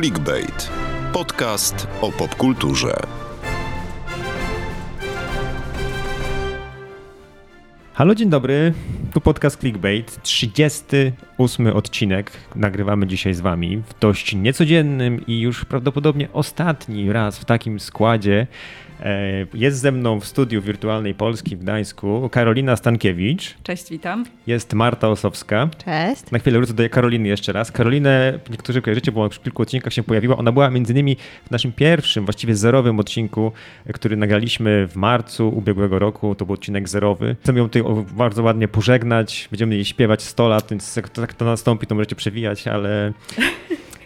Clickbait. Podcast o popkulturze. Halo, dzień dobry. Tu podcast Clickbait. 38 odcinek nagrywamy dzisiaj z Wami w dość niecodziennym i już prawdopodobnie ostatni raz w takim składzie. E, Jest ze mną w studiu Wirtualnej Polski w Gdańsku Karolina Stankiewicz, Cześć, witam. jest Marta Osowska. Cześć. Na chwilę wrócę do Karoliny jeszcze raz. Karolinę niektórzy kojarzycie, bo w kilku odcinkach się pojawiła. Ona była między innymi w naszym pierwszym, właściwie zerowym odcinku, który nagraliśmy w marcu ubiegłego roku. To był odcinek zerowy. Chcemy ją tutaj bardzo ładnie pożegnać. Będziemy jej śpiewać 100 lat, więc jak to, jak to nastąpi, to możecie przewijać, ale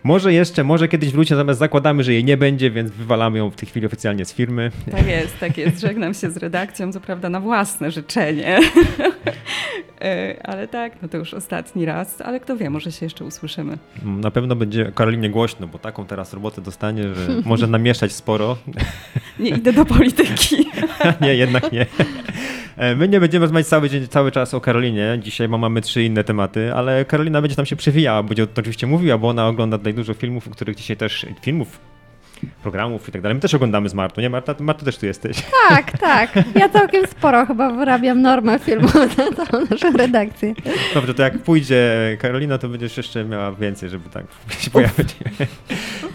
może jeszcze, może kiedyś wróci, natomiast zakładamy, że jej nie będzie, więc wywalamy ją w tej chwili oficjalnie z firmy. Tak jest, tak jest. Żegnam się z redakcją, co prawda na własne życzenie. E, ale tak, no to już ostatni raz, ale kto wie, może się jeszcze usłyszymy. Na pewno będzie Karolinie głośno, bo taką teraz robotę dostanie, że może namieszać sporo. Nie idę do polityki. nie, jednak nie. E, My nie będziemy rozmawiać cały, dzień, cały czas o Karolinie. Dzisiaj mamy trzy inne tematy, ale Karolina będzie tam się przewijała, będzie to oczywiście mówiła, bo ona ogląda tutaj dużo filmów, o których dzisiaj też filmów, programów i tak dalej. My też oglądamy z Martą, nie Marta? Marta też tu jesteś. Tak, tak. Ja całkiem sporo chyba wyrabiam normę filmową na całą naszą redakcję. Dobrze, to jak pójdzie Karolina, to będziesz jeszcze miała więcej, żeby tak się pojawić.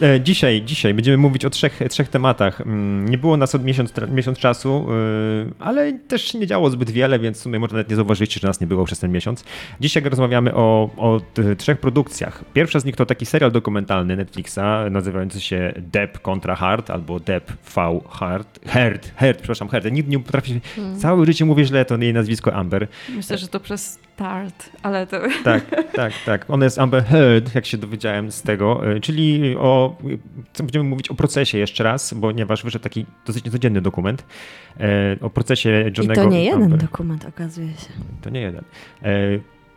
E, Dzisiaj, dzisiaj będziemy mówić o trzech, trzech tematach. Mm, Nie było nas od miesiąc, miesiąc czasu, yy, ale też nie działo zbyt wiele, więc w sumie może nawet nie zauważyliście, że nas nie było przez ten miesiąc. Dzisiaj rozmawiamy o, o trzech produkcjach. Pierwsza z nich to taki serial dokumentalny Netflixa nazywający się Kontra Hard albo Depp V Hard. Herd, Herd, przepraszam, Herd. Nikt nie potrafi, całe życie mówię źle to jej nazwisko Amber. Myślę, że to przez start, ale to Tak, tak, tak. Ona jest Amber Heard, jak się dowiedziałem z tego, y, czyli o, co będziemy mówić o procesie jeszcze raz, ponieważ wyszedł taki dosyć niecodzienny dokument e, o procesie I Johnego to nie jeden Amber. dokument okazuje się. To nie jeden. E,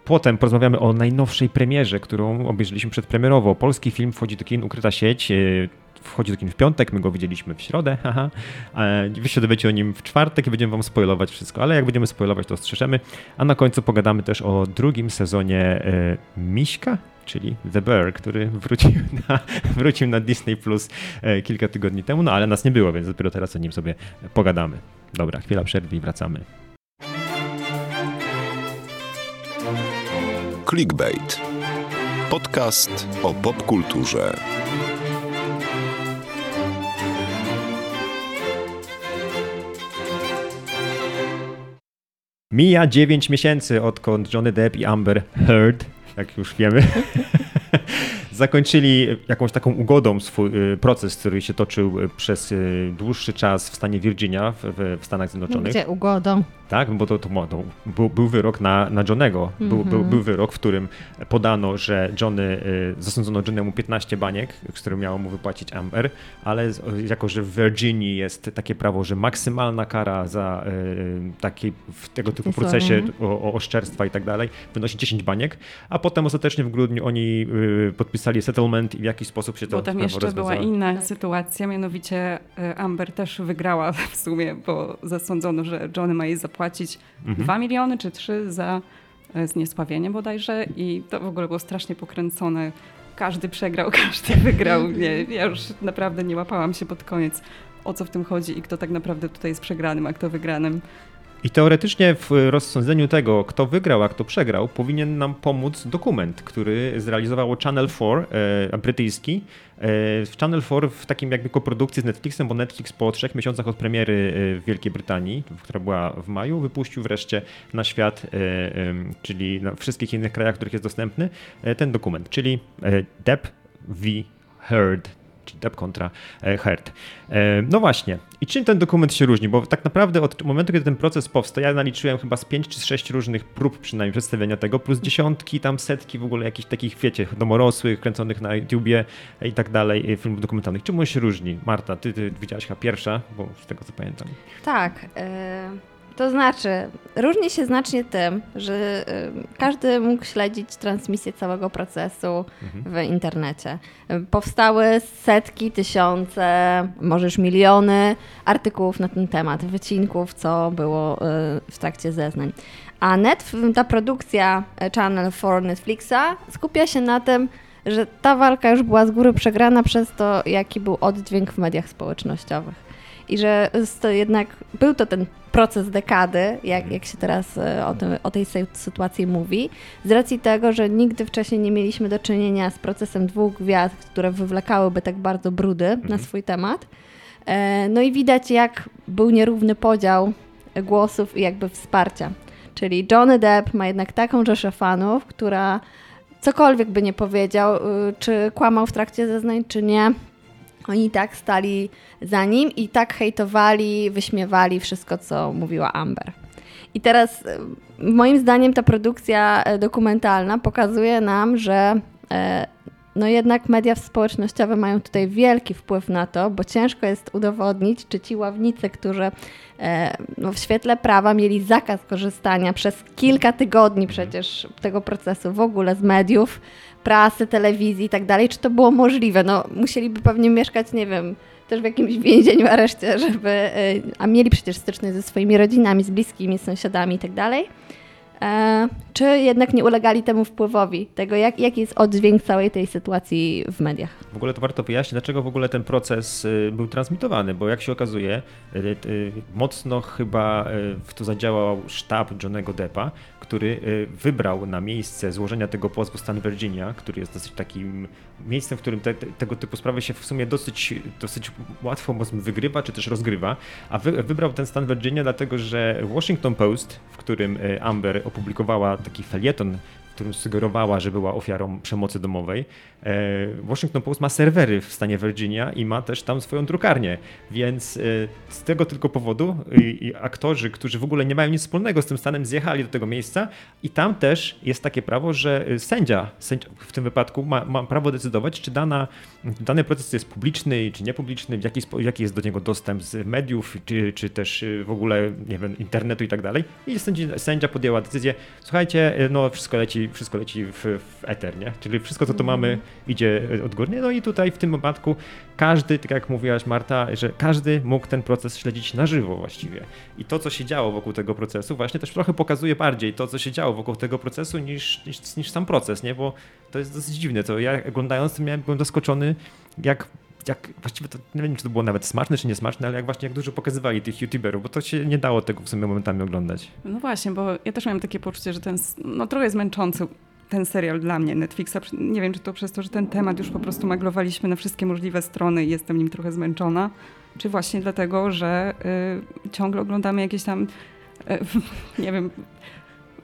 Potem porozmawiamy o najnowszej premierze, którą obejrzeliśmy przedpremierowo. Polski film wchodzi do kin, ukryta sieć. Wchodzi do kin w piątek, my go widzieliśmy w środę, haha. E, Wy się dowiecie o nim w czwartek i będziemy wam spoilować wszystko, ale jak będziemy spoilować, to ostrzeżemy. A na końcu pogadamy też o drugim sezonie e, Miśka, czyli The Bear, który wrócił na, wrócił na Disney Plus e, kilka tygodni temu, no ale nas nie było, więc dopiero teraz o nim sobie pogadamy. Dobra, chwila przerwy i wracamy. Clickbait. Podcast o popkulturze. Mija 9 miesięcy, odkąd Johnny Depp i Amber Heard, jak już wiemy, zakończyli jakąś taką ugodą swój y, proces, który się toczył przez y, dłuższy czas w stanie Virginia w- w Stanach Zjednoczonych. Gdzie ugodą? Tak, bo to, to, to był, był wyrok na, na Johnego. Był, był, był wyrok, w którym podano, że Johnny, y, zasądzono Johnnemu 15 baniek, z których miało mu wypłacić Amber, ale jako, że w Virginii jest takie prawo, że maksymalna kara za y, taki, w tego typu procesie o, o oszczerstwa i tak dalej wynosi 10 baniek, a potem ostatecznie w grudniu oni y, podpisali settlement i w jakiś sposób się to bo tam jeszcze była rozwiązała. inna sytuacja, mianowicie Amber też wygrała w sumie, bo zasądzono, że Johnny ma jej zapłacić Mhm. 2 miliony czy 3 za e, zniesławienie bodajże i to w ogóle było strasznie pokręcone. Każdy przegrał, każdy wygrał. Nie, ja już naprawdę nie łapałam się pod koniec o co w tym chodzi i kto tak naprawdę tutaj jest przegranym, a kto wygranym. I teoretycznie w rozsądzeniu tego, kto wygrał, a kto przegrał, powinien nam pomóc dokument, który zrealizowało Channel 4, e, brytyjski. E, w Channel 4 w takim jakby koprodukcji z Netflixem, bo Netflix po trzech miesiącach od premiery e, w Wielkiej Brytanii, która była w maju, wypuścił wreszcie na świat, e, czyli na wszystkich innych krajach, w których jest dostępny, e, ten dokument, czyli e, Depp v. Heard, Depp kontra e, Heard. E, No właśnie. I czym ten dokument się różni? Bo tak naprawdę od momentu, kiedy ten proces powstał, ja naliczyłem chyba z pięć czy z sześć różnych prób przynajmniej przedstawienia tego, plus dziesiątki, tam setki w ogóle jakichś takich, wiecie, domorosłych, kręconych na YouTubie i tak dalej, e, filmów dokumentalnych. Czym on się różni? Marta, ty, ty widziałaś chyba pierwsza, bo z tego co pamiętam. Tak. e, To znaczy, różni się znacznie tym, że każdy mógł śledzić transmisję całego procesu w internecie. Powstały setki, tysiące, może już miliony artykułów na ten temat, wycinków, co było e, w trakcie zeznań. A net, ta produkcja e, Channel 4 Netflixa skupia się na tym, że ta walka już była z góry przegrana przez to, jaki był oddźwięk w mediach społecznościowych. I że to jednak był to ten proces dekady, jak, jak się teraz e, o, tym, o tej sytuacji mówi, z racji tego, że nigdy wcześniej nie mieliśmy do czynienia z procesem dwóch gwiazd, które wywlekałyby tak bardzo brudy mhm. na swój temat. E, no i widać, jak był nierówny podział głosów i jakby wsparcia. Czyli Johnny Depp ma jednak taką rzeszę fanów, która cokolwiek by nie powiedział, y, czy kłamał w trakcie zeznań, czy nie, oni tak stali za nim i tak hejtowali, wyśmiewali wszystko, co mówiła Amber. I teraz y, moim zdaniem ta produkcja y, dokumentalna pokazuje nam, że no jednak media społecznościowe mają tutaj wielki wpływ na to, bo ciężko jest udowodnić, czy ci ławnicy, którzy no w świetle prawa mieli zakaz korzystania przez kilka tygodni przecież tego procesu w ogóle z mediów, prasy, telewizji i tak dalej, czy to było możliwe? No musieliby pewnie mieszkać, nie wiem, też w jakimś więzieniu, areszcie, żeby, e, a mieli przecież styczność ze swoimi rodzinami, z bliskimi, sąsiadami i tak dalej. E, czy jednak nie ulegali temu wpływowi, tego jak, jaki jest oddźwięk całej tej sytuacji w mediach. W ogóle to warto wyjaśnić, dlaczego w ogóle ten proces y, był transmitowany, bo jak się okazuje, y, y, mocno chyba w to zadziałał sztab Johnego Deppa, który wybrał na miejsce złożenia tego pozwu stan Virginia, który jest dosyć takim miejscem, w którym te, te, tego typu sprawy się w sumie dosyć, dosyć łatwo wygrywa, czy też rozgrywa, a wy, wybrał ten stan Virginia dlatego, że Washington Post, w którym Amber opublikowała taki felieton, w którym sugerowała, że była ofiarą przemocy domowej. E, Washington Post ma serwery w stanie Virginia i ma też tam swoją drukarnię, więc e, z tego tylko powodu i aktorzy, którzy w ogóle nie mają nic wspólnego z tym stanem, zjechali do tego miejsca i tam też jest takie prawo, że sędzia, sędzia w tym wypadku ma, ma, prawo decydować, czy dana, dany proces jest publiczny, czy niepubliczny, jaki, jaki jest do niego dostęp z mediów, czy, czy też w ogóle, nie wiem, internetu i tak dalej. I sędzia, sędzia podjęła decyzję, słuchajcie, no wszystko leci, wszystko leci w, w eter, nie? Czyli wszystko, co tu mamy, mhm. idzie odgórnie. No i tutaj w tym wypadku każdy, tak jak mówiłaś Marta, że każdy mógł ten proces śledzić na żywo właściwie. I to, co się działo wokół tego procesu, właśnie też trochę pokazuje bardziej to, co się działo wokół tego procesu, niż, niż, niż sam proces, nie? Bo to jest dosyć dziwne. To ja oglądając to miałem, byłem zaskoczony, jak jak właściwie to nie wiem, czy to było nawet smaczne, czy niesmaczne, ale jak właśnie jak dużo pokazywali tych youtuberów, bo to się nie dało tego w sumie momentami oglądać. No właśnie, bo ja też miałem takie poczucie, że ten, no trochę jest męczący ten serial dla mnie, Netflixa. Nie wiem, czy to przez to, że ten temat już po prostu maglowaliśmy na wszystkie możliwe strony i jestem nim trochę zmęczona, czy właśnie dlatego, że y, ciągle oglądamy jakieś tam, y, nie wiem,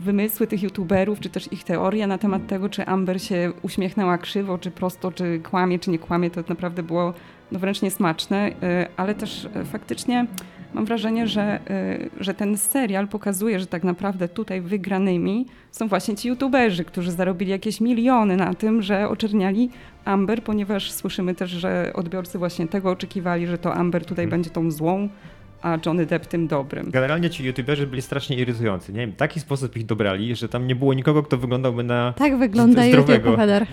wymysły tych youtuberów, czy też ich teorie na temat tego, czy Amber się uśmiechnęła krzywo, czy prosto, czy kłamie, czy nie kłamie, to naprawdę było no, wręcz niesmaczne, y, ale też y, faktycznie mam wrażenie, że, y, że ten serial pokazuje, że tak naprawdę tutaj wygranymi są właśnie ci youtuberzy, którzy zarobili jakieś miliony na tym, że oczerniali Amber, ponieważ słyszymy też, że odbiorcy właśnie tego oczekiwali, że to Amber tutaj hmm. będzie tą złą a Johnny Depp tym dobrym. Generalnie ci youtuberzy byli strasznie irytujący. Nie wiem, w taki sposób ich dobrali, że tam nie było nikogo, kto wyglądałby na Tak wygląda zdrowego. YouTube,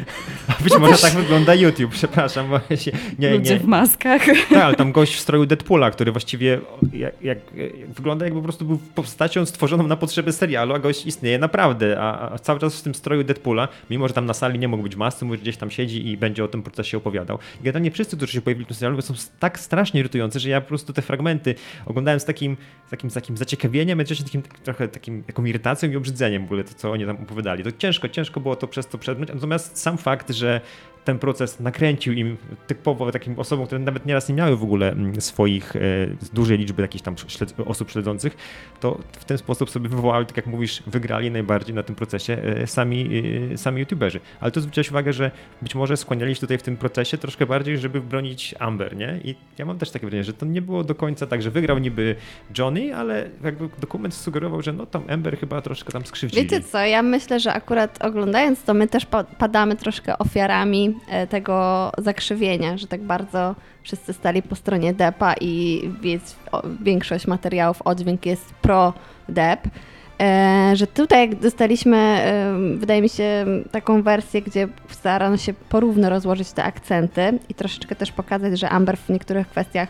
A być może tak wygląda YouTube, przepraszam. Bo się, nie, Ludzie nie. w maskach. Tak, ale tam gość w stroju Deadpoola, który właściwie jak, jak, wygląda jakby po prostu był postacią stworzoną na potrzeby serialu, a gość istnieje naprawdę. A, a, cały czas w tym stroju Deadpoola, mimo że tam na sali nie mógł być masy, mógł gdzieś tam siedzi i będzie o tym procesie opowiadał. I generalnie wszyscy, którzy się pojawili w tym serialu, są tak strasznie irytujący, że ja po prostu te fragmenty oglądałem z takim, z takim, z takim zaciekawieniem, jednocześnie takim, trochę takim, jaką irytacją i obrzydzeniem w ogóle to, co oni tam opowiadali. To ciężko, ciężko było to przez to przedmyć, natomiast sam fakt, że ten proces nakręcił im typowo takim osobom, które nawet nieraz nie miały w ogóle mm, swoich, e, dużej liczby jakichś tam osób śledzących, to w ten sposób sobie wywołały, tak jak mówisz, wygrali najbardziej na tym procesie e, sami, e, sami youtuberzy. Ale to zwróciłeś uwagę, że być może skłaniali się tutaj w tym procesie troszkę bardziej, żeby bronić Amber, nie? I ja mam też takie wrażenie, że to nie było do końca tak, że wygrał niby Johnny, ale jakby dokument sugerował, że no tam Amber chyba troszkę tam skrzywdzili. Wiecie co, ja myślę, że akurat oglądając to my też padamy troszkę ofiarami E, tego zakrzywienia, że tak bardzo wszyscy stali po stronie Depa i większość materiałów oddźwięk jest pro-Dep. E, że tutaj jak dostaliśmy, e, wydaje mi się, taką wersję, gdzie starano się porówno rozłożyć te akcenty i troszeczkę też pokazać, że Amber w niektórych kwestiach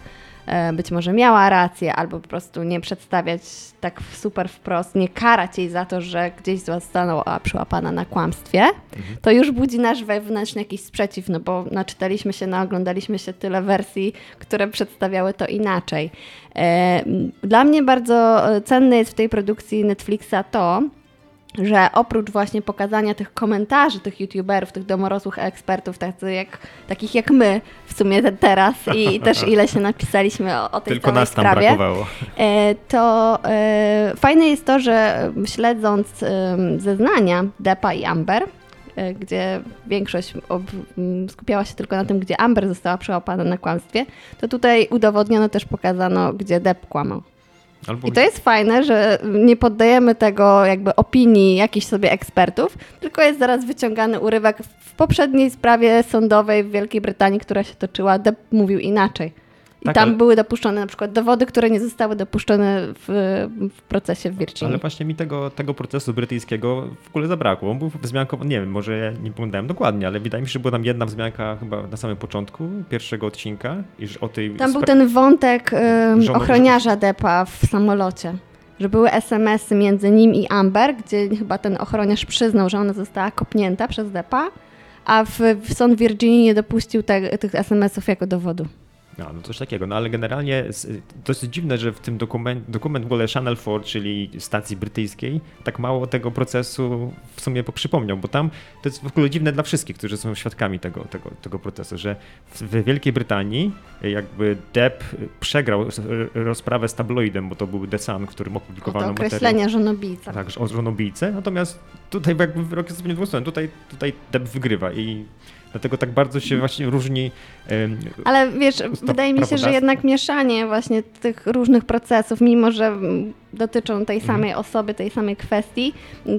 być może miała rację, albo po prostu nie przedstawiać tak super wprost, nie karać jej za to, że gdzieś została przyłapana na kłamstwie, mhm. to już budzi nasz wewnętrzny jakiś sprzeciw, no bo naczytaliśmy się, naoglądaliśmy się tyle wersji, które przedstawiały to inaczej. E, dla mnie bardzo cenne jest w tej produkcji Netflixa to, że oprócz właśnie pokazania tych komentarzy tych youtuberów, tych domorosłych ekspertów, tacy jak, takich jak my w sumie teraz i też ile się napisaliśmy o, o tej Tylko nas tam sprawie, brakowało. E, to e, fajne jest to, że śledząc zeznania Depa i Amber, e, gdzie większość skupiała się tylko na tym, gdzie Amber została przełapana na kłamstwie, to tutaj udowodniono też pokazano, gdzie Depp kłamał. Albo... I to jest fajne, że nie poddajemy tego jakby opinii jakichś sobie ekspertów, tylko jest zaraz wyciągany urywek w poprzedniej sprawie sądowej w Wielkiej Brytanii, która się toczyła, Depp mówił inaczej. I tak, tam ale... były dopuszczone na przykład dowody, które nie zostały dopuszczone w, w procesie w Virginii. Ale właśnie mi tego, tego procesu brytyjskiego w ogóle zabrakło. On był wzmiankowany, nie wiem, może ja nie pamiętałem dokładnie, ale wydaje mi się, że była tam jedna wzmianka chyba na samym początku pierwszego odcinka. Iż o tej tam był ten wątek um, ochroniarza Depa w samolocie że były SMS-y między nim i Amber, gdzie chyba ten ochroniarz przyznał, że ona została kopnięta przez Depa, a w, w sąd Virginii nie dopuścił te, tych SMS-ów jako dowodu. No, no coś takiego, no ale generalnie to jest dziwne, że w tym dokument, dokument w ogóle Channel 4, czyli stacji brytyjskiej, tak mało tego procesu w sumie przypomniał, bo tam to jest w ogóle dziwne dla wszystkich, którzy są świadkami tego, tego, tego procesu, że w Wielkiej Brytanii jakby Depp przegrał rozprawę z tabloidem, bo to był The Sun, którym opublikowano materiał. określenia żonobijca. Tak, o żonobijce, natomiast tutaj jakby wyrok jest zupełnie dwustronny, tutaj, tutaj Depp wygrywa i Dlatego tak bardzo się właśnie różni. Ale wiesz, wydaje mi się, że jednak mieszanie właśnie tych różnych procesów, mimo że dotyczą tej mhm. samej osoby, tej samej kwestii,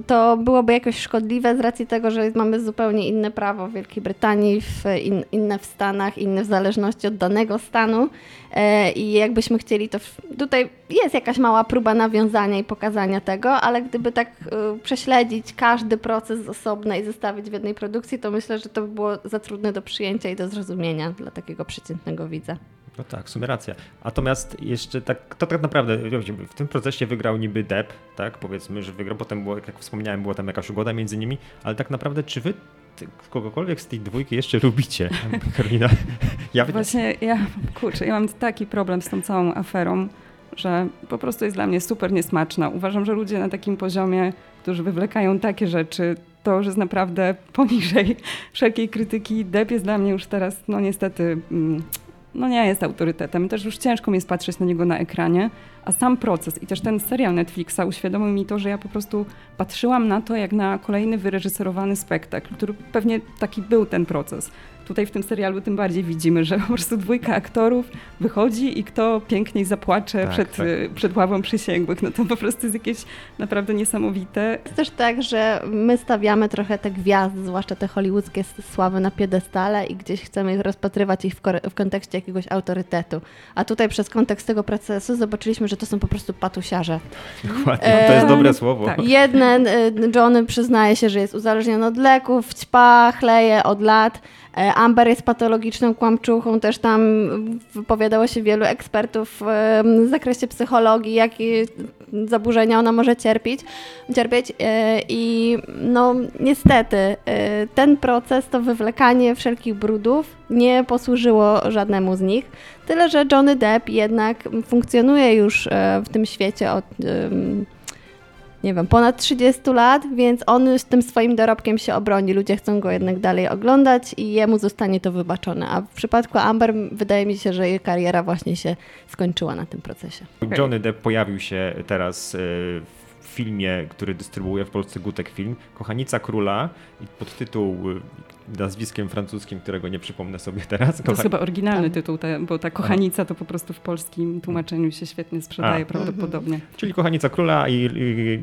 to byłoby jakoś szkodliwe z racji tego, że mamy zupełnie inne prawo w Wielkiej Brytanii, w in, inne w Stanach, inne w zależności od danego stanu. E, I jakbyśmy chcieli, to tutaj jest jakaś mała próba nawiązania i pokazania tego, ale gdyby tak e, prześledzić każdy proces z osobna i zestawić w jednej produkcji, to myślę, że to by było za trudne do przyjęcia i do zrozumienia dla takiego przeciętnego widza. No tak, w sumie racja. Natomiast jeszcze tak, to tak naprawdę w tym procesie wygrał niby Depp, tak, powiedzmy, że wygrał, potem było, jak wspomniałem, była tam jakaś ugoda między nimi, ale tak naprawdę czy wy kogokolwiek z tej dwójki jeszcze lubicie, Karolina? Ja Właśnie ja, kurczę, ja mam taki problem z tą całą aferą, że po prostu jest dla mnie super niesmaczna. Uważam, że ludzie na takim poziomie, którzy wywlekają takie rzeczy, to już jest naprawdę poniżej wszelkiej krytyki. Depp jest dla mnie już teraz, no niestety... Mm, no nie jest autorytetem. Też już ciężko mi jest patrzeć na niego na ekranie, a sam proces i też ten serial Netflixa uświadomił mi to, że ja po prostu patrzyłam na to jak na kolejny wyreżyserowany spektakl, który pewnie taki był ten proces tutaj w tym serialu tym bardziej widzimy, że po prostu dwójka aktorów wychodzi i kto piękniej zapłacze tak, przed, tak. przed ławą przysięgłych. No to po prostu jest jakieś naprawdę niesamowite. Jest też tak, że my stawiamy trochę te gwiazdy, zwłaszcza te hollywoodzkie sławy na piedestale i gdzieś chcemy rozpatrywać ich w, w kontekście jakiegoś autorytetu. A tutaj przez kontekst tego procesu zobaczyliśmy, że to są po prostu patusiarze. Dokładnie, to jest dobre słowo. Tak. Jeden, y, Johnny przyznaje się, że jest uzależniony od leków, ćpa, chleje od lat. E, Amber jest patologiczną kłamczuchą, też tam wypowiadało się wielu ekspertów w zakresie psychologii, jakie zaburzenia ona może cierpieć, cierpieć. E, I no niestety e, ten proces, to wywlekanie wszelkich brudów nie posłużyło żadnemu z nich. Tyle, że Johnny Depp jednak funkcjonuje już w tym świecie od nie wiem, ponad 30 lat, więc on z tym swoim dorobkiem się obroni. Ludzie chcą go jednak dalej oglądać i jemu zostanie to wybaczone. A w przypadku Amber wydaje mi się, że jej kariera właśnie się skończyła na tym procesie. Johnny Depp pojawił się teraz e, w filmie, który dystrybuuje w Polsce Gutek Film, Kochanica Króla i podtytuł nazwiskiem francuskim, którego nie przypomnę sobie teraz. To jest chyba oryginalny tytuł, bo ta kochanica to po prostu w polskim tłumaczeniu się świetnie sprzedaje A. prawdopodobnie. Czyli Kochanica Króla i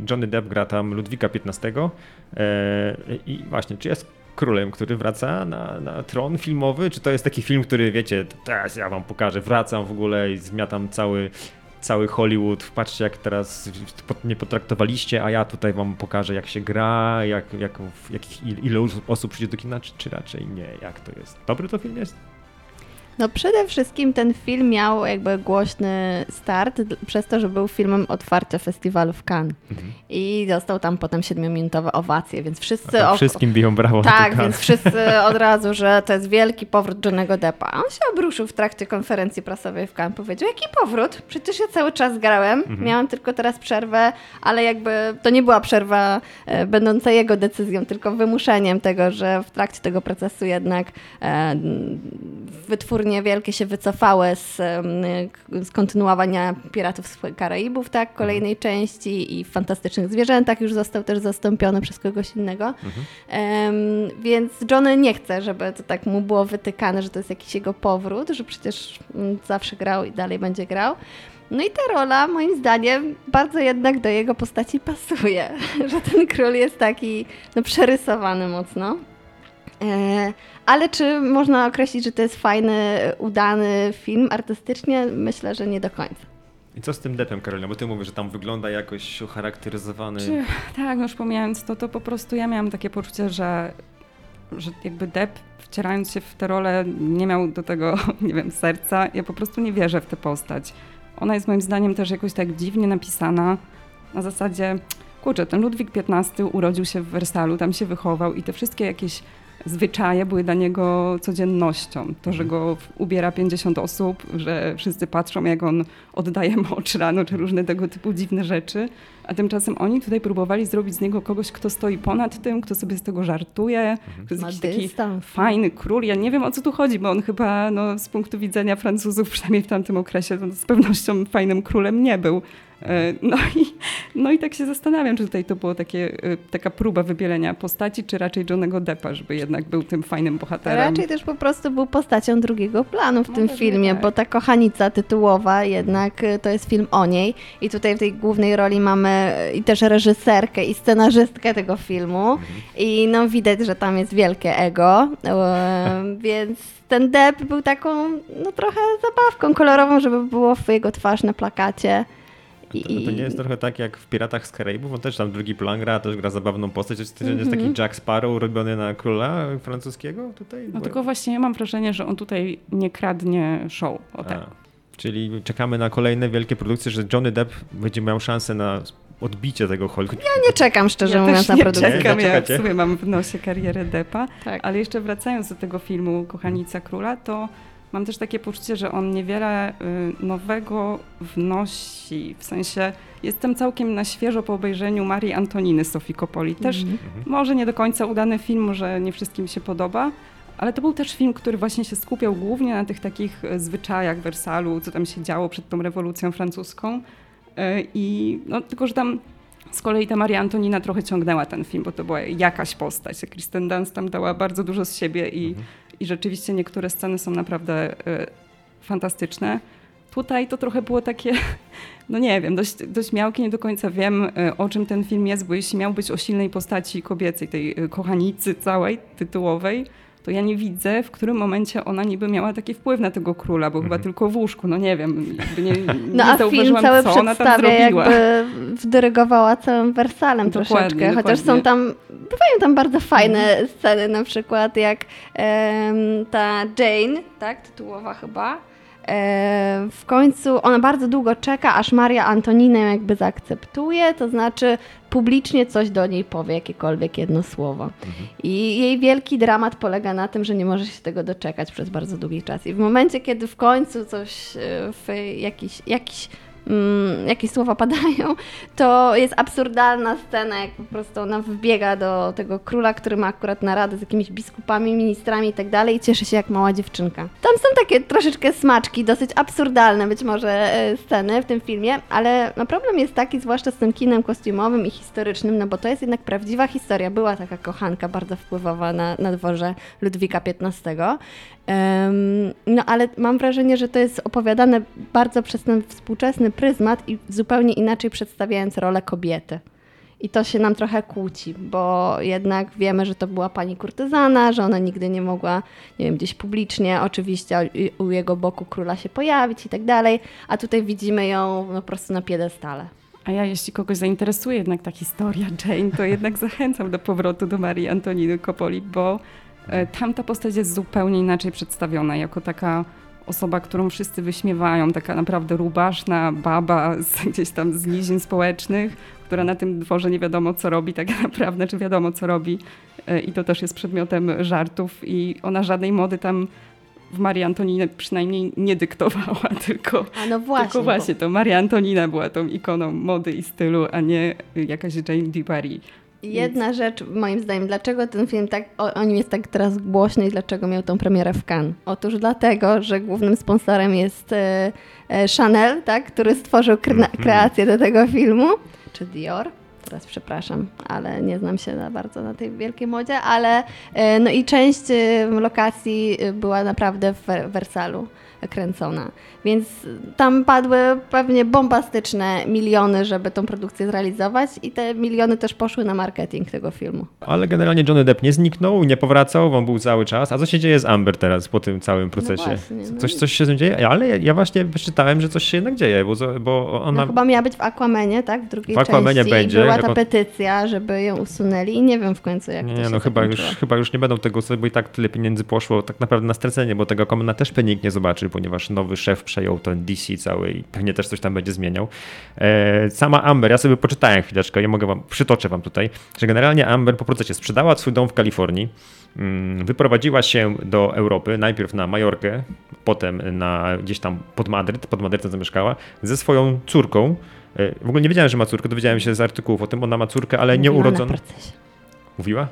Johnny Depp gra tam Ludwika XV. E, I właśnie, czy jest królem, który wraca na, na tron filmowy? Czy to jest taki film, który wiecie, teraz ja wam pokażę, wracam w ogóle i zmiatam cały cały Hollywood, patrzcie jak teraz mnie potraktowaliście, a ja tutaj wam pokażę jak się gra, jak, jak, jak ile osób przyjdzie do kina, czy, czy raczej nie, jak to jest. Dobry to film jest? No przede wszystkim ten film miał jakby głośny start przez to, że był filmem otwarcia festiwalu w Cannes. Mhm. I dostał tam potem siedmiominutowe owacje, więc wszyscy... O... Wszystkim biją brawo. Tak, więc wszyscy od razu, że to jest wielki powrót Johnego Deppa. A on się obruszył w trakcie konferencji prasowej w Cannes. Powiedział, jaki powrót? Przecież ja cały czas grałem, mhm. miałam tylko teraz przerwę, ale jakby to nie była przerwa e, będąca jego decyzją, tylko wymuszeniem tego, że w trakcie tego procesu jednak e, wytwórnie wielkie się wycofały z, z kontynuowania Piratów z Karaibów, tak, kolejnej mhm. części i w Fantastycznych Zwierzętach już został też zastąpiony przez kogoś innego. Mhm. Um, więc Johnny nie chce, żeby to tak mu było wytykane, że to jest jakiś jego powrót, że przecież mm, zawsze grał i dalej będzie grał. No i ta rola, moim zdaniem, bardzo jednak do jego postaci pasuje, że ten król jest taki no, przerysowany mocno. E, ale czy można określić, że to jest fajny, udany film artystycznie? Myślę, że nie do końca. I co z tym Deppem, Karolina? Bo ty mówisz, że tam wygląda jakoś ucharakteryzowany. Czy, tak, no już pomijając to, to po prostu ja miałam takie poczucie, że, że jakby Depp wcierając się w tę rolę nie miał do tego, nie wiem, serca. Ja po prostu nie wierzę w tę postać. Ona jest moim zdaniem też jakoś tak dziwnie napisana. Na zasadzie, kurczę, ten Ludwik XV urodził się w Wersalu, tam się wychował i te wszystkie jakieś zwyczaje były dla niego codziennością. To, że go ubiera 50 osób, że wszyscy patrzą, jak on oddaje mocz rano, czy różne tego typu dziwne rzeczy. A tymczasem oni tutaj próbowali zrobić z niego kogoś, kto stoi ponad tym, kto sobie z tego żartuje, mhm. kto jest jakiś taki fajny król. Ja nie wiem, o co tu chodzi, bo on chyba no, z punktu widzenia Francuzów, przynajmniej w tamtym okresie, z pewnością fajnym królem nie był. E, no i, no i tak się zastanawiam, czy tutaj to było takie, e, taka próba wybielenia postaci, czy raczej Johnego Deppa, żeby jednak był tym fajnym bohaterem. Raczej też po prostu był postacią drugiego planu w no tym filmie, tak. bo ta kochanica tytułowa jednak e, to jest film o niej i tutaj w tej głównej roli mamy i też reżyserkę i scenarzystkę tego filmu mhm. i no widać, że tam jest wielkie ego, więc ten Depp był taką no trochę zabawką kolorową, żeby było w jego twarz na plakacie. To, to, nie jest trochę tak jak w Piratach z Karaibów, on też tam drugi plan gra, też gra zabawną postać, to jest, mm -hmm. jest taki Jack Sparrow robiony na króla francuskiego tutaj? No tylko właśnie ja mam wrażenie, że on tutaj nie kradnie show. O tak. Czyli czekamy na kolejne wielkie produkcje, że Johnny Depp będzie miał szansę na odbicie tego Hollywood. Ja nie czekam szczerze ja mówiąc na produkcję. Czekam, ja w sumie mam w nosie karierę Deppa, tak. ale jeszcze wracając do tego filmu Kochanica Króla, to mam też takie poczucie, że on niewiele y, nowego wnosi. W sensie jestem całkiem na świeżo po obejrzeniu Marii Antoniny Sofii Kopoli. Też mm -hmm. może nie do końca udany film, może nie wszystkim się podoba, ale to był też film, który właśnie się skupiał głównie na tych takich y, zwyczajach Wersalu, co tam się działo przed tą rewolucją francuską. Y, I no, tylko, że tam z kolei ta Maria Antonina trochę ciągnęła ten film, bo to była jakaś postać. Kristen Dunst tam dała bardzo dużo z siebie i mhm i rzeczywiście niektóre sceny są naprawdę y, fantastyczne. Tutaj to trochę było takie, no nie wiem, dość, dość miałkie, nie do końca wiem y, o czym ten film jest, bo jeśli miał być o silnej postaci kobiecej, tej kochanicy całej, tytułowej, to ja nie widzę, w którym momencie ona niby miała taki wpływ na tego króla, bo chyba mhm. tylko w łóżku, no nie wiem, nie, nie no, a film cały co ona tam zrobiła. jakby wdyrygowała całym Wersalem troszeczkę, dokładnie. chociaż są tam, bywają tam bardzo fajne mhm. sceny, na przykład jak um, ta Jane, tak, tytułowa chyba, w końcu ona bardzo długo czeka, aż Maria Antoninę jakby zaakceptuje, to znaczy publicznie coś do niej powie, jakiekolwiek jedno słowo. Mhm. I jej wielki dramat polega na tym, że nie może się tego doczekać przez bardzo długi czas. I w momencie, kiedy w końcu coś, e, w jakiś, jakiś mm, słowa padają, to jest absurdalna scena, jak po prostu ona wbiega do tego króla, który ma akurat naradę z jakimiś biskupami, ministrami i tak dalej i cieszy się jak mała dziewczynka. Tam są takie troszeczkę smaczki, dosyć absurdalne być może e, sceny w tym filmie, ale no problem jest taki, zwłaszcza z tym kinem kostiumowym i historycznym, no bo to jest jednak prawdziwa historia. Była taka kochanka bardzo wpływowa na, na dworze Ludwika XV. No ale mam wrażenie, że to jest opowiadane bardzo przez ten współczesny pryzmat i zupełnie inaczej przedstawiając rolę kobiety. I to się nam trochę kłóci, bo jednak wiemy, że to była pani kurtyzana, że ona nigdy nie mogła, nie wiem, gdzieś publicznie oczywiście u jego boku króla się pojawić i tak dalej, a tutaj widzimy ją no, po prostu na piedestale. A ja, jeśli kogoś zainteresuje jednak ta historia Jane, to jednak zachęcam do powrotu do Marii Antoniny Kopoli, bo tam ta postać jest zupełnie inaczej przedstawiona, jako taka osoba, którą wszyscy wyśmiewają, taka naprawdę rubaszna baba z, gdzieś tam z nizin społecznych, która na tym dworze nie wiadomo co robi tak naprawdę, czy wiadomo co robi e, i to też jest przedmiotem żartów i ona żadnej mody tam w Marii Antoninę przynajmniej nie dyktowała, tylko, A no właśnie. tylko właśnie to Maria Antonina była tą ikoną mody i stylu, a nie jakaś Jane DiBari. Jedna rzecz, moim zdaniem, dlaczego ten film tak, o, o nim jest tak teraz głośny i dlaczego miał tą premierę w Cannes? Otóż dlatego, że głównym sponsorem jest e, e, Chanel, tak, który stworzył kre- Mhm. kreację do tego filmu, czy Dior. Teraz przepraszam, ale nie znam się za bardzo na tej wielkiej modzie, ale e, no i część e, lokacji e, była naprawdę w Wer- Wersalu kręcona. Więc tam padły pewnie bombastyczne miliony, żeby tą produkcję zrealizować i te miliony też poszły na marketing tego filmu. Ale generalnie Johnny Depp nie zniknął, nie powracał, on był cały czas. A co się dzieje z Amber teraz po tym całym procesie? właśnie, no coś, coś się z tym dzieje? Ale ja, właśnie wyczytałem, że coś się jednak dzieje, bo, bo ona... No chyba miała być w Aquamanie, tak? W drugiej W Aquamanie części. będzie, I była ta petycja, żeby ją usunęli i nie wiem w końcu jak to Nie, się no chyba już, chyba już nie będą tego sobie, bo i tak tyle pieniędzy poszło tak naprawdę na stracenie, bo tego Aquamana też nikt nie zobaczy, ponieważ nowy szef przejął ten DC cały i pewnie też coś tam będzie zmieniał. E, sama Amber, ja sobie poczytałem chwileczkę, ja mogę wam, przytoczę wam tutaj, że generalnie Amber po procesie sprzedała swój dom w Kalifornii, mm, wyprowadziła się do Europy, najpierw na Majorkę, potem na gdzieś tam pod Madryt, pod Madrytem zamieszkała, ze swoją córką. E, W ogóle nie wiedziałem, że ma córkę, dowiedziałem się z artykułów o tym, ona ma córkę, ale nie Mówiła na urodzoną. Mówiła?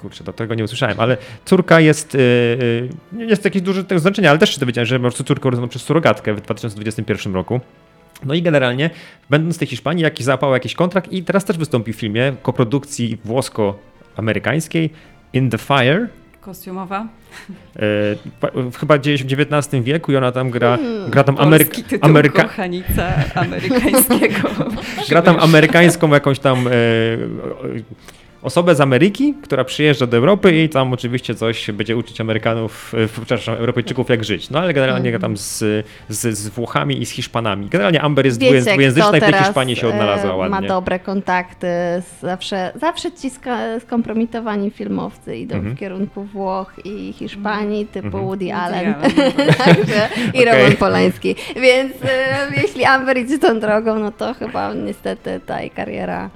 Kurczę, do tego nie usłyszałem, ale córka jest, yy, nie jest jakieś duże tego znaczenia, ale też się dowiedziałem, że po prostu córkę urodzoną przez surogatkę w 2021 roku. No i generalnie, będąc w tej Hiszpanii, jakiś załapał jakiś kontrakt i teraz też wystąpi w filmie koprodukcji włosko-amerykańskiej In the Fire. Kostiumowa. Pa- chyba gdzieś w XIX wieku i ona tam gra, Hmm. gra tam tytuł Ameryka, kochanica amerykańskiego. gra tam amerykańską jakąś tam e, osobę z Ameryki, która przyjeżdża do Europy i tam oczywiście coś będzie uczyć Amerykanów, e, przepraszam, Europejczyków jak żyć. No ale generalnie Mhm. tam z, z, z Włochami i z Hiszpanami. Generalnie Amber jest Wiecie, dwuję- dwujęzyczna i w tej Hiszpanii się odnalazła e, ładnie. Ma dobre kontakty, zawsze, zawsze ci skompromitowani filmowcy idą Mhm. w kierunku Włoch i Hiszpanii, typu Mhm. Woody Woody Allen. I Okej. Roman Polański. Więc e, jeśli Amber idzie tą drogą, no to chyba niestety ta jej kariera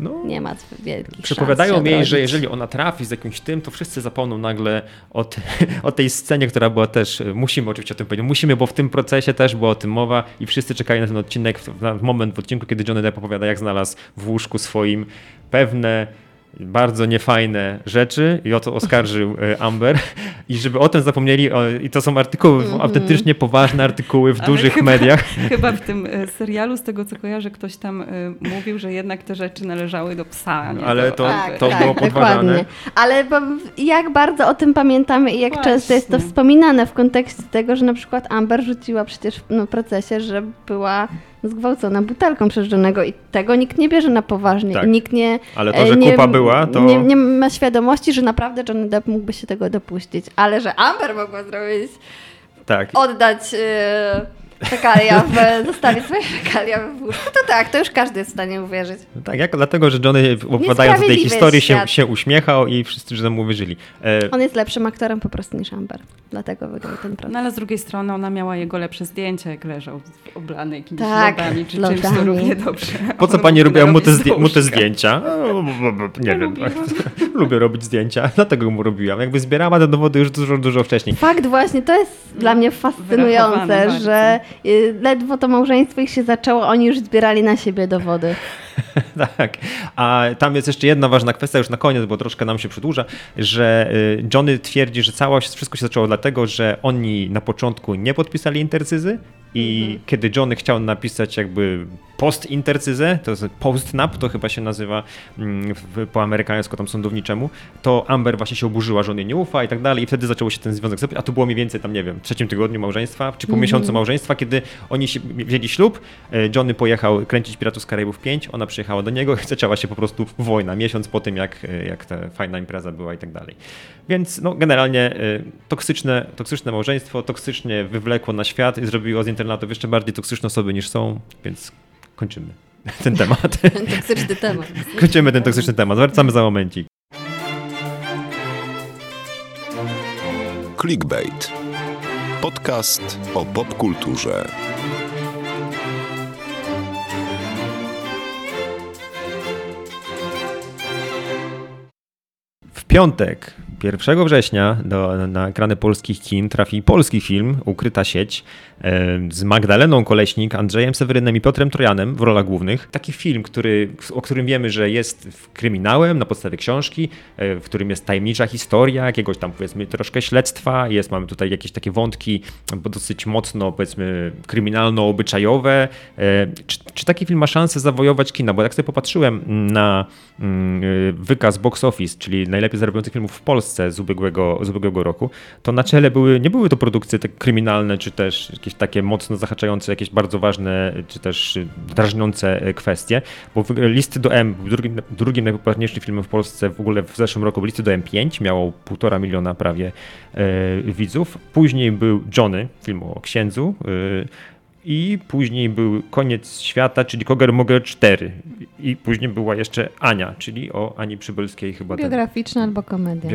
No. nie ma wielkich Przepowiadają jej, że jeżeli ona trafi z jakimś tym, to wszyscy zapomną nagle o, te, o tej scenie, która była też, musimy oczywiście o tym powiedzieć, musimy, bo w tym procesie też była o tym mowa i wszyscy czekają na ten odcinek, w, na, moment w odcinku, kiedy Johnny Depp opowiada, jak znalazł w łóżku swoim pewne bardzo niefajne rzeczy i o to oskarżył e, Amber i żeby o tym zapomnieli i to są artykuły, Mhm. autentycznie poważne artykuły w Ale dużych chyba- mediach. Chyba w tym e, serialu, z tego co kojarzę, ktoś tam e, mówił, że jednak te rzeczy należały do psa. a Nie Ale do to- Amber. to było podważane. dokładnie. Ale jak bardzo o tym pamiętamy i jak Właśnie. często jest to wspominane w kontekście tego, że na przykład Amber rzuciła przecież w no, procesie, że była zgwałcona butelką przez Johnego i tego nikt nie bierze na poważnie. Tak. I nikt nie, Ale to, e, że nie, kupa była, to... nie, nie ma świadomości, że naprawdę Johnny Depp mógłby się tego dopuścić. Ale że Amber mogła zrobić, tak. oddać e, fekalia, w, zostawić swoje fekalia w łóżku, to tak, to już każdy jest w stanie uwierzyć. Tak, jak, dlatego, że Johnny opowiadając o tej historii się, się uśmiechał i wszyscy że mu uwierzyli. E, On jest lepszym aktorem po prostu niż Amber. Dlatego wygrał ten proces. No ale z drugiej strony ona miała jego lepsze zdjęcie, jak leżał oblany jakimiś Tak, lodami, czy czymś, lodami. to równie dobrze. po co pani robiła mu te, zdję- mu te zdjęcia? O, Nie wiem. lubiłam. Lubię robić zdjęcia, dlatego mu robiłam. Jakby zbierała te dowody już dużo, dużo wcześniej. Fakt właśnie, to jest dla mnie fascynujące, że ledwo to małżeństwo ich się zaczęło, oni już zbierali na siebie dowody. tak. A tam jest jeszcze jedna ważna kwestia, już na koniec, bo troszkę nam się przedłuża, że y, Johnny twierdzi, że całość, wszystko się zaczęło dlatego, że oni na początku nie podpisali intercyzy i Mhm. kiedy Johnny chciał napisać jakby post-intercyzę, to jest post-nap, to chyba się nazywa mm, w, po amerykańsku tam sądowniczemu, to Amber właśnie się oburzyła, że on jej nie ufa i tak dalej i wtedy zaczęło się ten związek zapisać, a to było mniej więcej tam, nie wiem, w trzecim tygodniu małżeństwa, czy po Mhm. miesiącu małżeństwa, kiedy oni się, wzięli ślub, e, Johnny pojechał kręcić Piratów z Karaibów 5, ona przyjechała do niego i zaczęła się po prostu wojna, miesiąc po tym, jak, e, jak ta fajna impreza była i tak dalej. Więc no, generalnie e, toksyczne, toksyczne małżeństwo, toksycznie wywlekło na świat i zrobiło z internatów jeszcze bardziej toksyczne osoby niż są, więc kończymy ten temat. Ten toksyczny temat. Kończymy ten toksyczny temat. Wracamy za momencik. Clickbait. Podcast o popkulturze. W piątek, 1 września, do, na ekrany polskich kin trafi polski film Ukryta sieć e, z Magdaleną Koleśnik, Andrzejem Sewerynem i Piotrem Trojanem w rolach głównych. Taki film, który, o którym wiemy, że jest kryminałem na podstawie książki, e, w którym jest tajemnicza historia, jakiegoś tam powiedzmy troszkę śledztwa, jest, mamy tutaj jakieś takie wątki dosyć mocno powiedzmy kryminalno-obyczajowe. E, czy, czy taki film ma szansę zawojować kina? Bo jak sobie popatrzyłem na mm, wykaz box office, czyli najlepiej zarabiających filmów w Polsce z ubiegłego, z ubiegłego roku, to na czele były, nie były to produkcje tak kryminalne, czy też jakieś takie mocno zahaczające jakieś bardzo ważne, czy też drażniące kwestie, bo listy do M, drugim, drugim najpopularniejszym filmem w Polsce w ogóle w zeszłym roku, listy do M5, miało półtora miliona prawie e, widzów. Później był Johnny, film o księdzu, e, i później był Koniec Świata, czyli Koger Moger 4 i później była jeszcze Ania, czyli o Ani Przybylskiej chyba. Biograficzna albo komedia.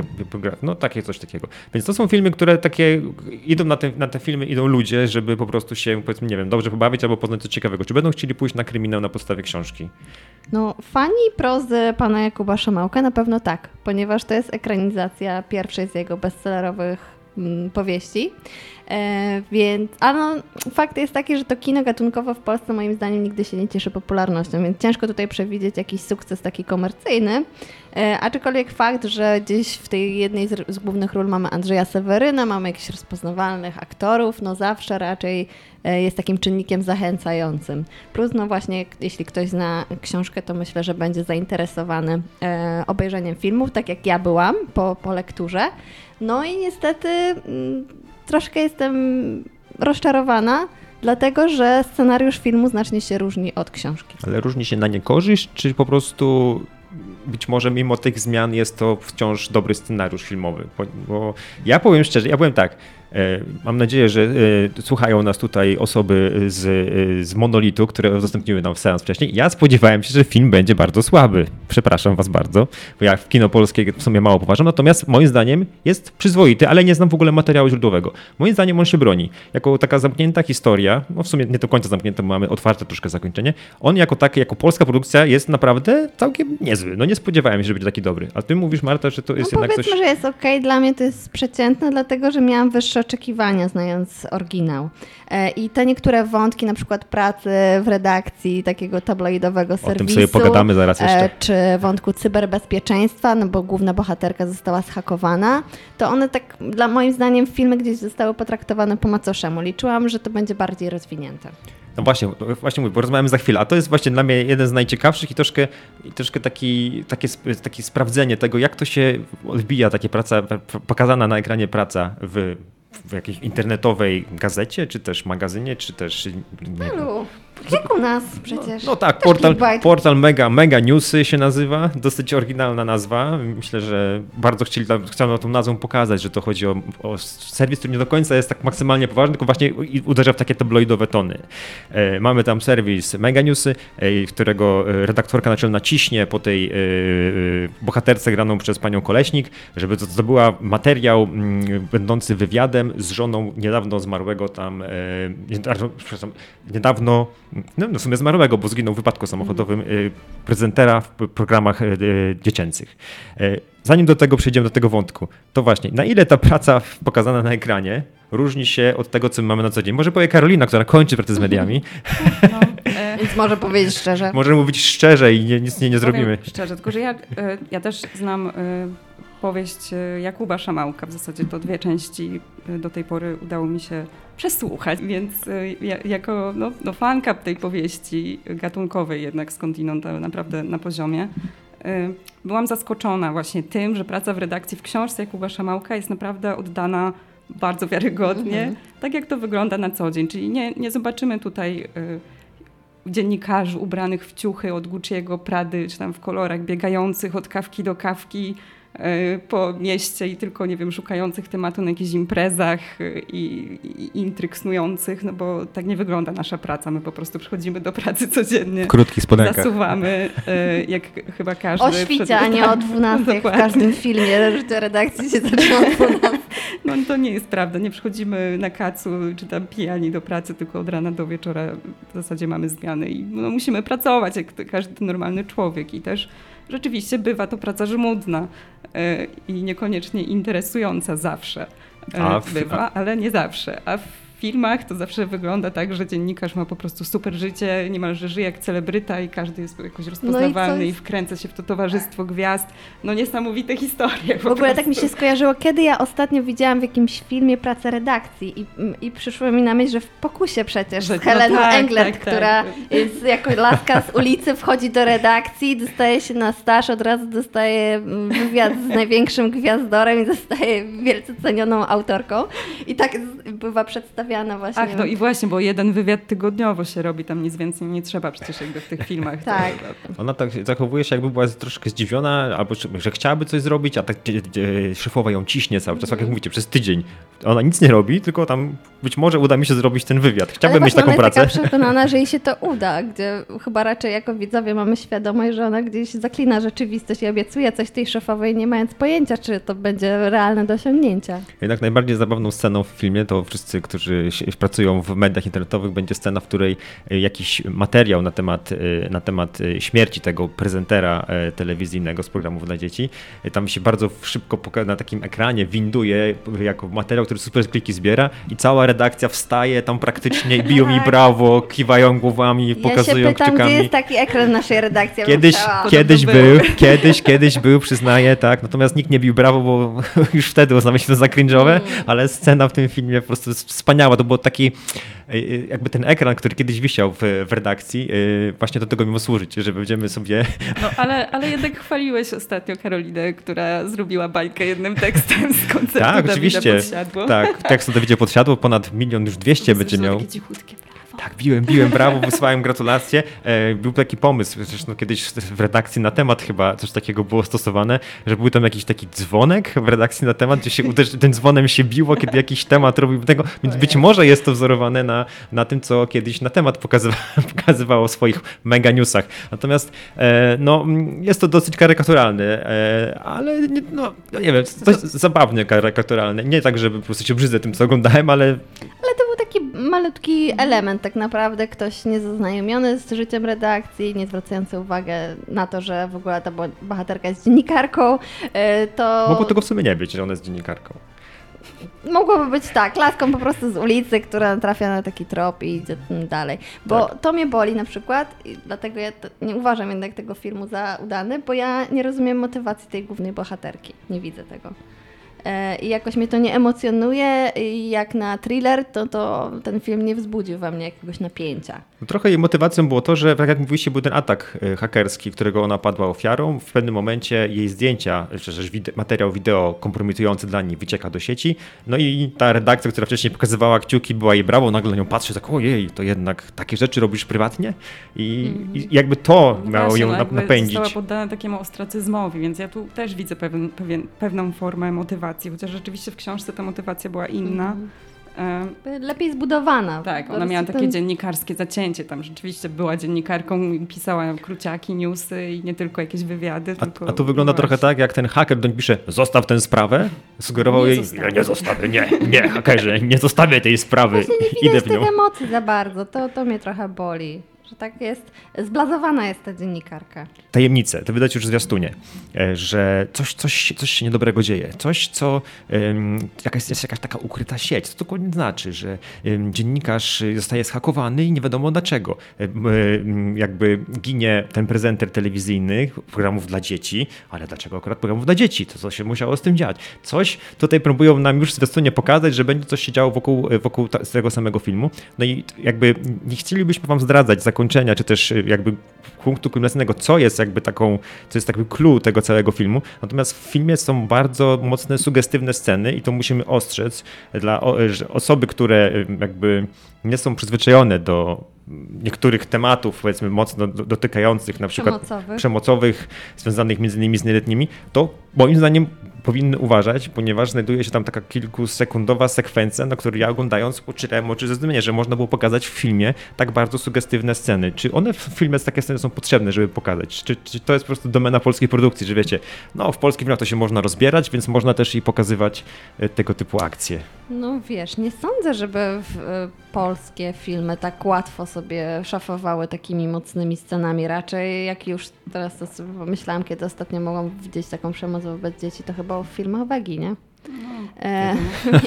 No takie coś takiego. Więc to są filmy, które takie idą na te, na te filmy, idą ludzie, żeby po prostu się powiedzmy, nie wiem, dobrze pobawić albo poznać coś ciekawego. Czy będą chcieli pójść na kryminał na podstawie książki? No fani prozy pana Jakuba Szamałka na pewno tak, ponieważ to jest ekranizacja pierwszej z jego bestsellerowych mm, powieści. E, więc, a no, fakt jest taki, że to kino gatunkowe w Polsce moim zdaniem nigdy się nie cieszy popularnością, więc ciężko tutaj przewidzieć jakiś sukces taki komercyjny. E, aczkolwiek fakt, że gdzieś w tej jednej z, z głównych ról mamy Andrzeja Seweryna, mamy jakichś rozpoznawalnych aktorów, no zawsze raczej e, jest takim czynnikiem zachęcającym. Plus, no właśnie, jeśli ktoś zna książkę, to myślę, że będzie zainteresowany e, obejrzeniem filmów, tak jak ja byłam po, po lekturze. No i niestety mm, troszkę jestem rozczarowana, dlatego że scenariusz filmu znacznie się różni od książki. Ale różni się na niekorzyść, czy po prostu być może mimo tych zmian jest to wciąż dobry scenariusz filmowy? Bo, bo ja powiem szczerze, ja powiem tak, mam nadzieję, że e, słuchają nas tutaj osoby z, e, z Monolitu, które udostępniły nam seans wcześniej. Ja spodziewałem się, że film będzie bardzo słaby. Przepraszam was bardzo, bo ja w kino polskie w sumie mało poważam. Natomiast moim zdaniem jest przyzwoity, ale nie znam w ogóle materiału źródłowego. Moim zdaniem on się broni. Jako taka zamknięta historia, no w sumie nie do końca zamknięta, bo mamy otwarte troszkę zakończenie. On jako taki, jako polska produkcja jest naprawdę całkiem niezły. No nie spodziewałem się, że będzie taki dobry. A ty mówisz, Marta, że to jest no, jednak coś... powiedzmy, że jest ok. Dla mnie to jest przeciętne, dlatego że miałam wyższe oczekiwania, znając oryginał. E, I te niektóre wątki, na przykład pracy w redakcji takiego tabloidowego serwisu. O tym sobie pogadamy zaraz e, jeszcze. Czy wątku cyberbezpieczeństwa, no bo główna bohaterka została schakowana, to one tak, dla moim zdaniem, filmy gdzieś zostały potraktowane po macoszemu. Liczyłam, że to będzie bardziej rozwinięte. No właśnie, właśnie mówię, porozmawiamy za chwilę, a to jest właśnie dla mnie jeden z najciekawszych i troszkę, i troszkę taki, takie, takie sprawdzenie tego, jak to się odbija, takie praca, pokazana na ekranie praca w w jakiejś internetowej gazecie, czy też magazynie, czy też... Nie jak u nas przecież. No, no tak, portal, portal Mega, Mega Newsy się nazywa, dosyć oryginalna nazwa. Myślę, że bardzo chcieli, chciano tą nazwą pokazać, że to chodzi o, o, serwis, który nie do końca jest tak maksymalnie poważny, tylko właśnie uderza w takie tabloidowe tony. E, mamy tam serwis Mega Newsy, e, którego e, redaktorka naczelna ciśnie po tej e, e, bohaterce graną przez panią Koleśnik, żeby to zdobyła materiał m, mm, będący wywiadem z żoną niedawno zmarłego tam, e, przepraszam, niedawno no, w sumie zmarłego, bo zginął w wypadku samochodowym, y, prezentera w programach y, y, dziecięcych. Zanim do tego przejdziemy, do tego wątku, to właśnie, na ile ta praca pokazana na ekranie różni się od tego, co my mamy na co dzień? Może powie Karolina, która kończy pracę z mediami. No, e... Więc może powiedzieć szczerze. Może mówić szczerze i nie, nic nie, nie zrobimy. Szczerze, tylko że ja, e, ja też znam e, powieść e, Jakuba Szamałka. W zasadzie to dwie części e, do tej pory udało mi się przesłuchać, więc e, ja, jako no, no fanka tej powieści gatunkowej jednak skądinąd naprawdę na poziomie, byłam zaskoczona właśnie tym, że praca w redakcji w książce Jakuba Szamałka jest naprawdę oddana bardzo wiarygodnie, mhm. tak jak to wygląda na co dzień. Czyli nie, nie zobaczymy tutaj dziennikarzy ubranych w ciuchy od Gucci'ego, Prady, czy tam w kolorach, biegających od kawki do kawki, po mieście i tylko, nie wiem, szukających tematu na jakichś imprezach e, i, i intryg snujących, no bo tak nie wygląda nasza praca. My po prostu przychodzimy do pracy codziennie. W krótkich spodenkach. Zasuwamy, e, jak chyba każdy. O świcie, a nie o 12 w każdym filmie. Że redakcji się zaczyna o 12. No to nie jest prawda. Nie przychodzimy na kacu czy tam pijani do pracy, tylko od rana do wieczora w zasadzie mamy zmiany i no, musimy pracować jak każdy normalny człowiek i też rzeczywiście bywa to praca żmudna e, i niekoniecznie interesująca zawsze. E, bywa, ale nie zawsze. A w filmach to zawsze wygląda tak, że dziennikarz ma po prostu super życie, niemalże żyje jak celebryta i każdy jest jakoś rozpoznawalny no i, i, wkręca się w to towarzystwo gwiazd. No niesamowite historie. W ogóle prostu. tak mi się skojarzyło, kiedy ja ostatnio widziałam w jakimś filmie pracę redakcji i, i przyszło mi na myśl, że w Pokusie przecież że, z Heleną no tak, Englert, tak, tak. która tak. jest jako laska z ulicy, wchodzi do redakcji, dostaje się na staż, od razu dostaje wywiad z największym gwiazdorem i zostaje wielce cenioną autorką. I tak bywa przedstawiona właśnie. Ach, no i właśnie, bo jeden wywiad tygodniowo się robi, tam nic więcej nie trzeba przecież jakby w tych filmach. tak. To... Ona tak zachowuje się jakby była troszkę zdziwiona, albo że chciałaby coś zrobić, a tak szefowa ją ciśnie cały czas, tak jak mhm. mówicie, przez tydzień. Ona nic nie robi, tylko tam być może uda mi się zrobić ten wywiad. Chciałbym mieć taką pracę. Jest taka przekonana, że jej się to uda, gdzie chyba raczej jako widzowie mamy świadomość, że ona gdzieś zaklina rzeczywistość i obiecuje coś tej szefowej, nie mając pojęcia, czy to będzie realne do osiągnięcia. Jednak najbardziej zabawną sceną w filmie to wszyscy, którzy pracują w mediach internetowych, będzie scena, w której e, jakiś materiał na temat, e, na temat e, śmierci tego prezentera telewizyjnego z programów dla dzieci, tam się bardzo szybko na takim ekranie winduje jako materiał, który super kliki zbiera i cała redakcja wstaje tam praktycznie i biją mi tak. brawo, kiwają głowami, ja pokazują się pytam, kciukami. gdzie jest taki ekran naszej redakcji? Kiedyś, kiedyś był, kiedyś, kiedyś był, przyznaję, tak, natomiast nikt nie bił brawo, bo już wtedy uznamy się to za cringe'owe, mm. ale scena w tym filmie po prostu jest wspaniała, to było taki, e, e, jakby ten ekran, który kiedyś wisiał w, w redakcji, e, właśnie do tego mimo służyć, że będziemy sobie... No ale, ale jednak chwaliłeś ostatnio Karolinę, która zrobiła bajkę jednym tekstem z koncertu Tak, Dawida oczywiście. Podsiadło. Tak, tekst Dawidzie Podsiadło, ponad milion już dwieście będzie miał. Takie cichutkie, tak, biłem, biłem, brawo, wysłałem gratulacje. E, był taki pomysł, zresztą kiedyś w redakcji na temat chyba coś takiego było stosowane, że był tam jakiś taki dzwonek w redakcji na temat, gdzie się uderzy, ten dzwonem się biło, kiedy jakiś temat robił tego, więc być może jest to wzorowane na, na tym, co kiedyś na temat pokazywa, pokazywało w swoich mega newsach. Natomiast e, no, jest to dosyć karykaturalne, e, ale nie, no, nie wiem, dość zabawnie karykaturalne. Nie tak, żeby po prostu się brzydzę tym, co oglądałem, ale... Ale to malutki element tak naprawdę ktoś niezaznajomiony z życiem redakcji, nie zwracający uwagi na to, że w ogóle ta bohaterka jest dziennikarką, e, to... Mogło tego w sumie nie być, że ona jest dziennikarką. Mogłoby być tak, laską po prostu z ulicy, która trafia na taki trop i idzie dalej. Bo tak. to mnie boli na przykład i dlatego ja nie uważam jednak tego filmu za udany, bo ja nie rozumiem motywacji tej głównej bohaterki. Nie widzę tego. E, i jakoś mnie to nie emocjonuje. I jak na thriller, to, to ten film nie wzbudził we mnie jakiegoś napięcia. Trochę jej motywacją było to, że tak jak mówiliście, był ten atak e, hakerski, którego ona padła ofiarą. W pewnym momencie jej zdjęcia, czy też materiał wideo kompromitujący dla niej wycieka do sieci. No i ta redakcja, która wcześniej pokazywała kciuki, była jej brawo, nagle na nią patrzy, tak ojej, to jednak takie rzeczy robisz prywatnie? I, mm i jakby to no miało ją no, napędzić. Została poddana takiemu ostracyzmowi, więc ja tu też widzę pewien, pewien, pewną formę motywacji, chociaż rzeczywiście w książce ta motywacja była inna. Mm -hmm. Lepiej zbudowana. Tak, ona miała takie ten... dziennikarskie zacięcie. Tam rzeczywiście była dziennikarką i pisała króciaki, newsy i nie tylko jakieś wywiady. A, tylko a tu wygląda trochę tak, jak ten haker do niej pisze, zostaw tę sprawę. Sugerował nie jej, zostawię. ja nie zostawię, nie, nie, hakerze, nie zostawię tej sprawy. Właśnie nie widać tych emocji za bardzo, to, to mnie trochę boli że tak jest, zblazowana jest ta dziennikarka. Tajemnice, to wydać już zwiastunie, e, że coś, coś, coś się niedobrego dzieje, coś, co jakaś, jest jakaś taka ukryta sieć. To dokładnie znaczy, że dziennikarz zostaje schakowany i nie wiadomo dlaczego. Um, jakby ginie ten prezenter telewizyjny programów dla dzieci, ale dlaczego akurat programów dla dzieci? To co się musiało z tym dziać? Coś tutaj próbują nam już zwiastunie pokazać, że będzie coś się działo wokół, wokół tego samego filmu. No i jakby nie chcielibyśmy wam zdradzać zakończenia zakończenia, czy też y, jakby punktu kulminacyjnego, co jest jakby taką, co jest jakby clue tego całego filmu. Natomiast w filmie są bardzo mocne, sugestywne sceny i to musimy ostrzec dla osoby, które y, jakby nie są przyzwyczajone do niektórych tematów, powiedzmy, mocno dotykających, na przykład przemocowych, przemocowych związanych między innymi z nieletnimi, to moim zdaniem powinny uważać, ponieważ znajduje się tam taka kilkusekundowa sekwencja, na której ja oglądając poczytałem oczy ze zdumienia, że można było pokazać w filmie tak bardzo sugestywne sceny. Czy one w filmie takie sceny są potrzebne, żeby pokazać? Czy, czy to jest po prostu domena polskiej produkcji, że wiecie, no w polskich filmach to się można rozbierać, więc można też i pokazywać e, tego typu akcje. No wiesz, nie sądzę, żeby y, polskie filmy tak łatwo sobie szafowały takimi mocnymi scenami. Raczej jak już teraz to sobie pomyślałam, kiedy ostatnio mogłam widzieć taką przemoc wobec dzieci, to chyba w filmach Wegi? E,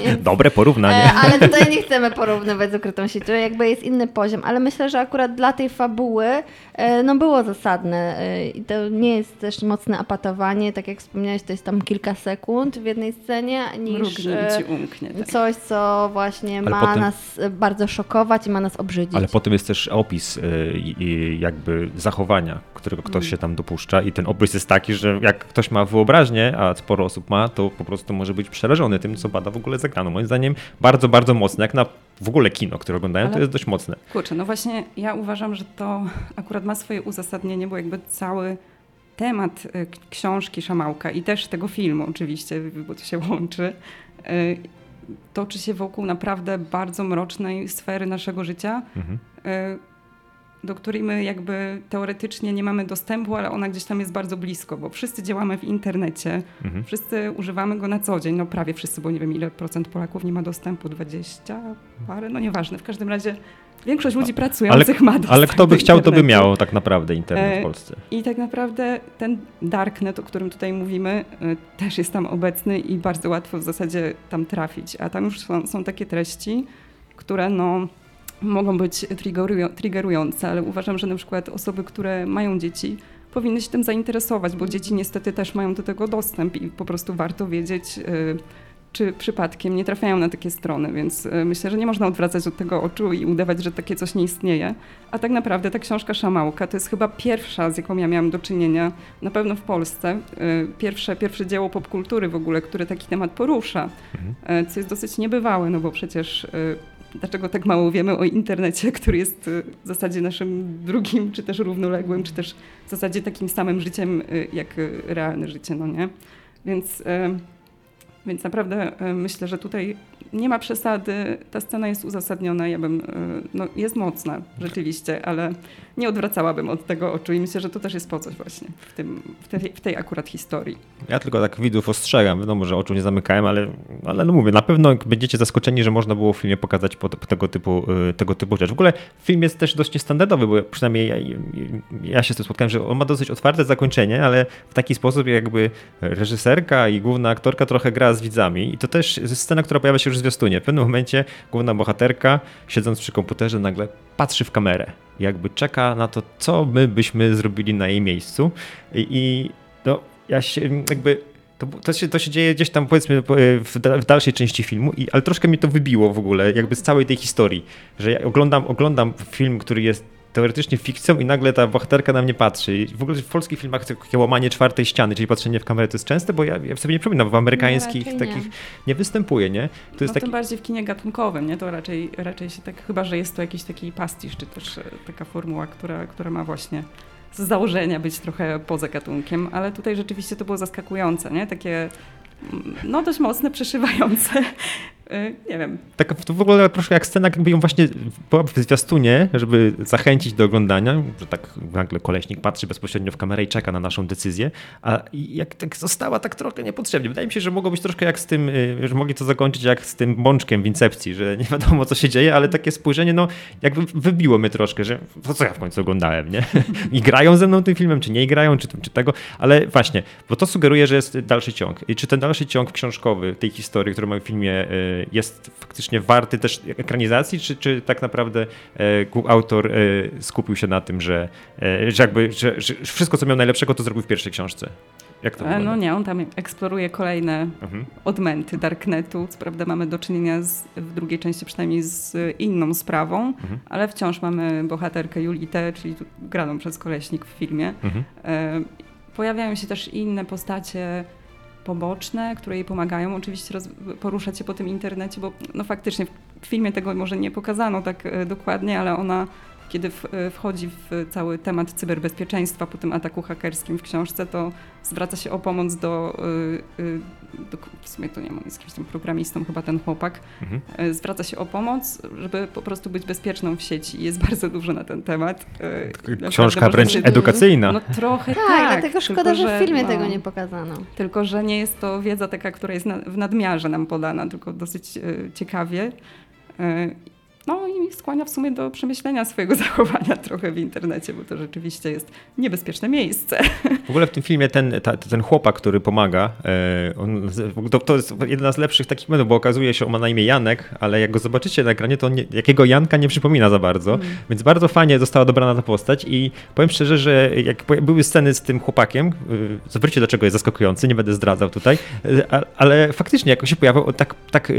więc, Dobre porównanie. E, ale tutaj nie chcemy porównywać z ukrytą siecią, jakby jest inny poziom, ale myślę, że akurat dla tej fabuły e, no było zasadne i to nie jest też mocne apatowanie, tak jak wspomniałeś, to jest tam kilka sekund w jednej scenie, niż e, umknie, tak. coś, co właśnie ale ma potem, nas bardzo szokować i ma nas obrzydzić. Ale potem jest też opis jakby zachowania, którego ktoś mm. się tam dopuszcza i ten opis jest taki, że jak ktoś ma wyobraźnię, a sporo osób ma, to po prostu może być przerażony tym, co bada w ogóle z ekranu. Moim zdaniem bardzo, bardzo mocne. Jak na w ogóle kino, które oglądają, Ale, to jest dość mocne. Kurczę, no właśnie ja uważam, że to akurat ma swoje uzasadnienie, bo jakby cały temat y, książki Szamałka i też tego filmu oczywiście, bo to się łączy, y, toczy się wokół naprawdę bardzo mrocznej sfery naszego życia. Mhm. Do której my jakby teoretycznie nie mamy dostępu, ale ona gdzieś tam jest bardzo blisko, bo wszyscy działamy w internecie, mhm. wszyscy używamy go na co dzień, no prawie wszyscy, bo nie wiem ile procent Polaków nie ma dostępu, 20 parę, no nieważne, w każdym razie większość ludzi pracujących ale, ma dostęp Ale kto by chciał, to by miał tak naprawdę internet w e, Polsce. I tak naprawdę ten darknet, o którym tutaj mówimy, e, też jest tam obecny i bardzo łatwo w zasadzie tam trafić, a tam już są, są takie treści, które no mogą być triggerujące, ale uważam, że na przykład osoby, które mają dzieci, powinny się tym zainteresować, bo dzieci niestety też mają do tego dostęp i po prostu warto wiedzieć, y, czy przypadkiem nie trafiają na takie strony, więc y, myślę, że nie można odwracać od tego oczu i udawać, że takie coś nie istnieje. A tak naprawdę ta książka Szamałka to jest chyba pierwsza, z jaką ja miałam do czynienia, na pewno w Polsce, y, pierwsze, pierwsze dzieło popkultury w ogóle, które taki temat porusza, mhm. co jest dosyć niebywałe, no bo przecież dlaczego tak mało wiemy o internecie, który jest y, w zasadzie naszym drugim, czy też równoległym, czy też w zasadzie takim samym życiem y, jak y, realne życie, no nie? Więc, więc naprawdę myślę, że tutaj nie ma przesady, ta scena jest uzasadniona, ja bym, no jest mocna rzeczywiście, ale nie odwracałabym od tego oczu i myślę, że to też jest po coś właśnie w, tym, w, tej, w tej akurat historii. Ja tylko tak widzów ostrzegam, wiadomo, że oczu nie zamykałem, ale, ale no mówię, na pewno będziecie zaskoczeni, że można było w filmie pokazać po, po tego, typu, y, tego typu rzecz. W ogóle film jest też dość niestandardowy, bo przynajmniej ja, ja się z tym spotkałem, że on ma dosyć otwarte zakończenie, ale w taki sposób jakby reżyserka i główna aktorka trochę gra z widzami i to też jest scena, która pojawia się już w zwiastunie. W pewnym momencie główna bohaterka, siedząc przy komputerze, nagle patrzy w kamerę jakby czeka na to, co my byśmy zrobili na jej miejscu. I, i no, ja się jakby to, to, się, to się dzieje gdzieś tam powiedzmy w, w dalszej części filmu, i, ale troszkę mi to wybiło w ogóle, jakby z całej tej historii, że ja oglądam, oglądam film, który jest teoretycznie fikcją i nagle ta bohaterka na mnie patrzy. I w ogóle w polskich filmach takie łamanie czwartej ściany, czyli patrzenie w kamerę to jest częste, bo ja, ja sobie nie przypominam, w amerykańskich nie, takich nie. nie. występuje, nie? To jest no, taki... tym bardziej w kinie gatunkowym, nie? To raczej, raczej się tak, chyba, że jest to jakiś taki pastisz, czy też e, taka formuła, która, która ma właśnie z założenia być trochę poza gatunkiem, ale tutaj rzeczywiście to było zaskakujące, nie? Takie mm, no dość mocne, przeszywające nie wiem. Tak to w ogóle troszkę jak scena, jakby ją właśnie była w zwiastunie, żeby zachęcić do oglądania, że tak nagle koleśnik patrzy bezpośrednio w kamerę i czeka na naszą decyzję, a jak tak została tak trochę niepotrzebnie. Wydaje mi się, że mogło być troszkę jak z tym, y, że mogli to zakończyć jak z tym bączkiem w Incepcji, że nie wiadomo co się dzieje, ale takie spojrzenie, no jakby wybiło mnie troszkę, że co ja w końcu oglądałem, nie? I grają ze mną tym filmem, czy nie grają, czy, czy tego, ale właśnie, bo to sugeruje, że jest dalszy ciąg. I czy ten dalszy ciąg książkowy tej historii, którą mamy w filmie y, jest faktycznie warty też ekranizacji, czy, czy tak naprawdę e, autor e, skupił się na tym, że, e, że jakby że, że wszystko, co miał najlepszego, to zrobił w pierwszej książce? Jak to wygląda? No nie, on tam eksploruje kolejne mhm. odmęty Darknetu. Co prawda mamy do czynienia z, w drugiej części przynajmniej z inną sprawą, mhm. ale wciąż mamy bohaterkę Julitę, czyli graną przez koleśnik w filmie. Mhm. Pojawiają się też inne postacie poboczne, które jej pomagają. Oczywiście roz, poruszać się po tym internecie, bo no faktycznie w filmie tego może nie pokazano tak e, dokładnie, ale ona kiedy w, e, wchodzi w cały temat cyberbezpieczeństwa po tym ataku hakerskim w książce, to zwraca się o pomoc do, do w sumie to nie ma, jest jakimś tam programistą chyba ten chłopak, mhm. zwraca się o pomoc, żeby po prostu być bezpieczną w sieci. Jest bardzo dużo na ten temat. Książka wręcz się, edukacyjna. No trochę tak, tak. dlatego szkoda, tylko, że w filmie no, tego nie pokazano. Tylko, że nie jest to wiedza taka, która jest na, w nadmiarze nam podana, tylko dosyć y, ciekawie. No i skłania w sumie do przemyślenia swojego zachowania trochę w internecie, bo to rzeczywiście jest niebezpieczne miejsce. W ogóle w tym filmie ten, ta, ten chłopak, który pomaga, e, on, to, to, jest jedna z lepszych takich momentów, bo okazuje się, on ma na imię Janek, ale jak go zobaczycie na ekranie, to nie, jakiego Janka nie przypomina za bardzo, mm. więc bardzo fajnie została dobrana ta postać i powiem szczerze, że jak były sceny z tym chłopakiem, y, zobaczcie dlaczego jest zaskakujący, nie będę zdradzał tutaj, y, ale faktycznie jak się pojawił, tak, tak,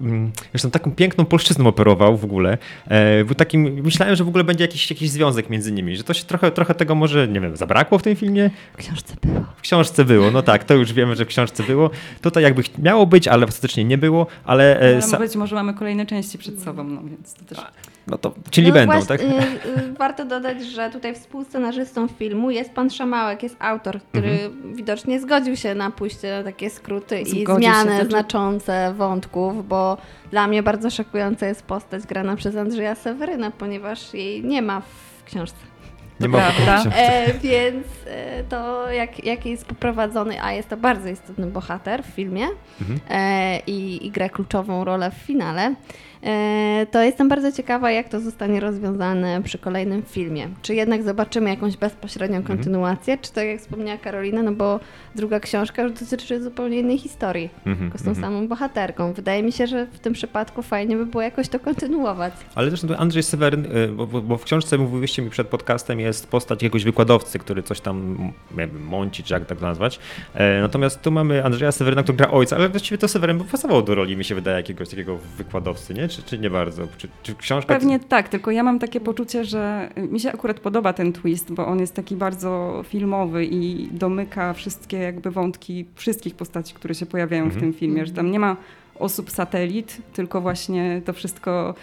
mm, zresztą taką piękną polszczyzną operował w ogóle, ogóle. E, był takim, myślałem, że w ogóle będzie jakiś, jakiś związek między nimi, że to się trochę, trochę tego może, nie wiem, zabrakło w tym filmie. W książce było. W książce było, no tak, to już wiemy, że w książce było. Tutaj jakby miało być, ale ostatecznie nie było, ale... E, ale być może mamy kolejne części przed sobą, no więc to też... No to, czyli no będą, tak? Y, y, warto dodać, że tutaj współscenarzystą filmu jest pan Szamałek, jest autor, który mhm. widocznie zgodził się na pójście na takie skróty Zgodził i zmiany się, znaczy- znaczące wątków, bo dla mnie bardzo szokująca jest postać grana przez Andrzeja Seweryna, ponieważ jej nie ma w książce. Nie ma prawda. E, więc e, to jak, jak jest poprowadzony, a jest to bardzo istotny bohater w filmie mhm. e, i, i gra kluczową rolę w finale, to jestem bardzo ciekawa, jak to zostanie rozwiązane przy kolejnym filmie. Czy jednak zobaczymy jakąś bezpośrednią mhm. kontynuację, czy tak jak wspomniała Karolina, no bo druga książka już dotyczy zupełnie innej historii, mm -hmm, z tą -hmm. samą bohaterką. Wydaje mi się, że w tym przypadku fajnie by było jakoś to kontynuować. Ale zresztą Andrzej Seweryn, y, bo, bo w książce mówiliście mi przed podcastem, jest postać jakiegoś wykładowcy, który coś tam mąci, czy jak tak to nazwać. E, natomiast tu mamy Andrzeja Seweryna, który gra ojca, ale właściwie to Seweryn by pasował do roli, mi się wydaje, jakiegoś takiego wykładowcy, nie? Czy, czy nie bardzo? Czy, czy książka... Pewnie tak, tylko ja mam takie poczucie, że mi się akurat podoba ten twist, bo on jest taki bardzo filmowy i domyka wszystkie jakby wątki wszystkich postaci, które się pojawiają mhm. w tym filmie, że tam nie ma osób satelit, tylko właśnie to wszystko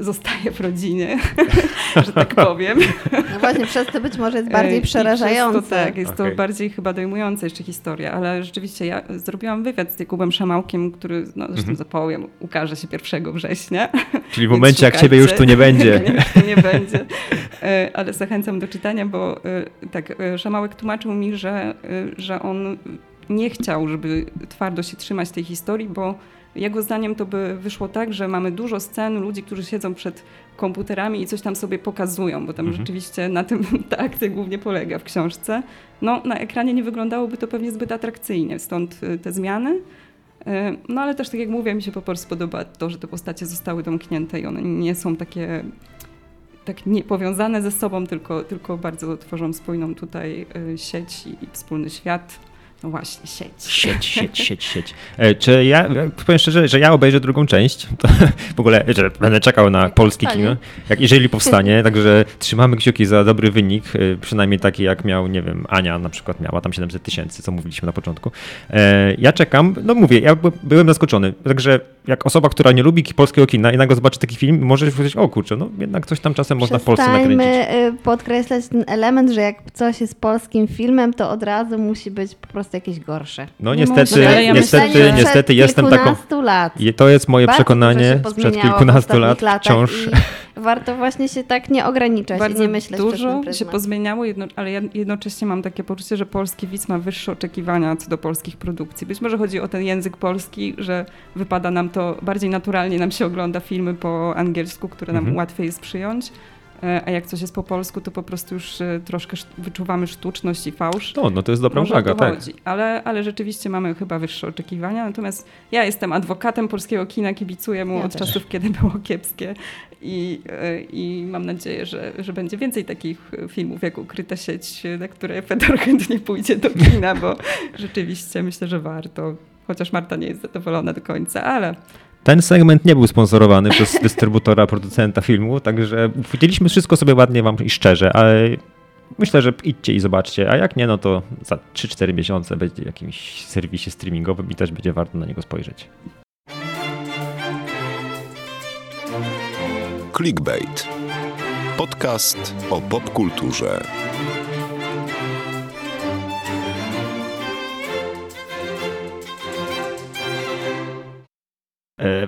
zostaje w rodzinie, że tak powiem. No właśnie, przez to być może jest bardziej przerażające. To, tak, jest okay. to bardziej chyba dojmująca jeszcze historia, ale rzeczywiście ja zrobiłam wywiad z Jakubem Szamałkiem, który no, zresztą mm -hmm. zapowiem, ukaże się 1 września. Czyli w momencie, jak ciebie już tu nie będzie. nie, nie będzie. E, ale zachęcam do czytania, bo e, tak, e, Szamałek tłumaczył mi, że, że on nie chciał, żeby twardo się trzymać tej historii, bo jego zdaniem to by wyszło tak, że mamy dużo scen ludzi, którzy siedzą przed komputerami i coś tam sobie pokazują, bo tam mhm. rzeczywiście na tym ta akcja głównie polega w książce. No, na ekranie nie wyglądałoby to pewnie zbyt atrakcyjnie, stąd y, te zmiany. Y, no ale też tak jak mówię, mi się po prostu podoba to, że te postacie zostały domknięte i one nie są takie tak nie powiązane ze sobą, tylko, tylko bardzo tworzą spójną tutaj y, sieć i wspólny świat. Właśnie, sieć. Sieć, sieć, sieć, sieć. E, czy ja, powiem szczerze, że ja obejrzę drugą część, to w ogóle, że będę czekał na polskie kino, jak, jeżeli powstanie, także trzymamy kciuki za dobry wynik, e, przynajmniej taki jak miał, nie wiem, Ania na przykład miała tam 700 tysięcy, co mówiliśmy na początku. E, ja czekam, no mówię, ja byłem zaskoczony, także jak osoba, która nie lubi polskiego kina i nagle zobaczy taki film, może powiedzieć, o kurczę, no jednak coś tam czasem można w Polsce nakręcić. Podkreślać ten element, że jak coś jest polskim filmem, to od razu musi być po prostu jakieś gorsze. No niestety, ja niestety, niestety jestem taką... lat. To jest moje Bardzo przekonanie sprzed kilkunastu lat wciąż. Warto właśnie się tak nie ograniczać Bardzo i nie myśleć dużo się pozmieniało, jedno, ale ja jednocześnie mam takie poczucie, że polski widz ma wyższe oczekiwania co do polskich produkcji. Być może chodzi o ten język polski, że wypada nam to bardziej naturalnie, nam się ogląda filmy po angielsku, które nam mhm. łatwiej jest przyjąć. E, a jak coś jest po polsku, to po prostu już e, troszkę wyczuwamy sztuczność i fałsz. No, no to jest dobra uwaga, tak. Ale, ale rzeczywiście mamy chyba wyższe oczekiwania. Natomiast ja jestem adwokatem polskiego kina, kibicuję mu ja od też. czasów, kiedy było kiepskie i, e, i mam nadzieję, że, że będzie więcej takich filmów jak Ukryta sieć, na które Fedor chętnie pójdzie do kina, bo rzeczywiście myślę, że warto. Chociaż Marta nie jest zadowolona do końca, ale ten segment nie był sponsorowany przez dystrybutora, producenta filmu, także powiedzieliśmy wszystko sobie ładnie wam i szczerze, ale myślę, że idźcie i zobaczcie, a jak nie, no to za 3-4 miesiące będzie w jakimś serwisie streamingowym i też będzie warto na niego spojrzeć. Clickbait. Podcast o popkulturze.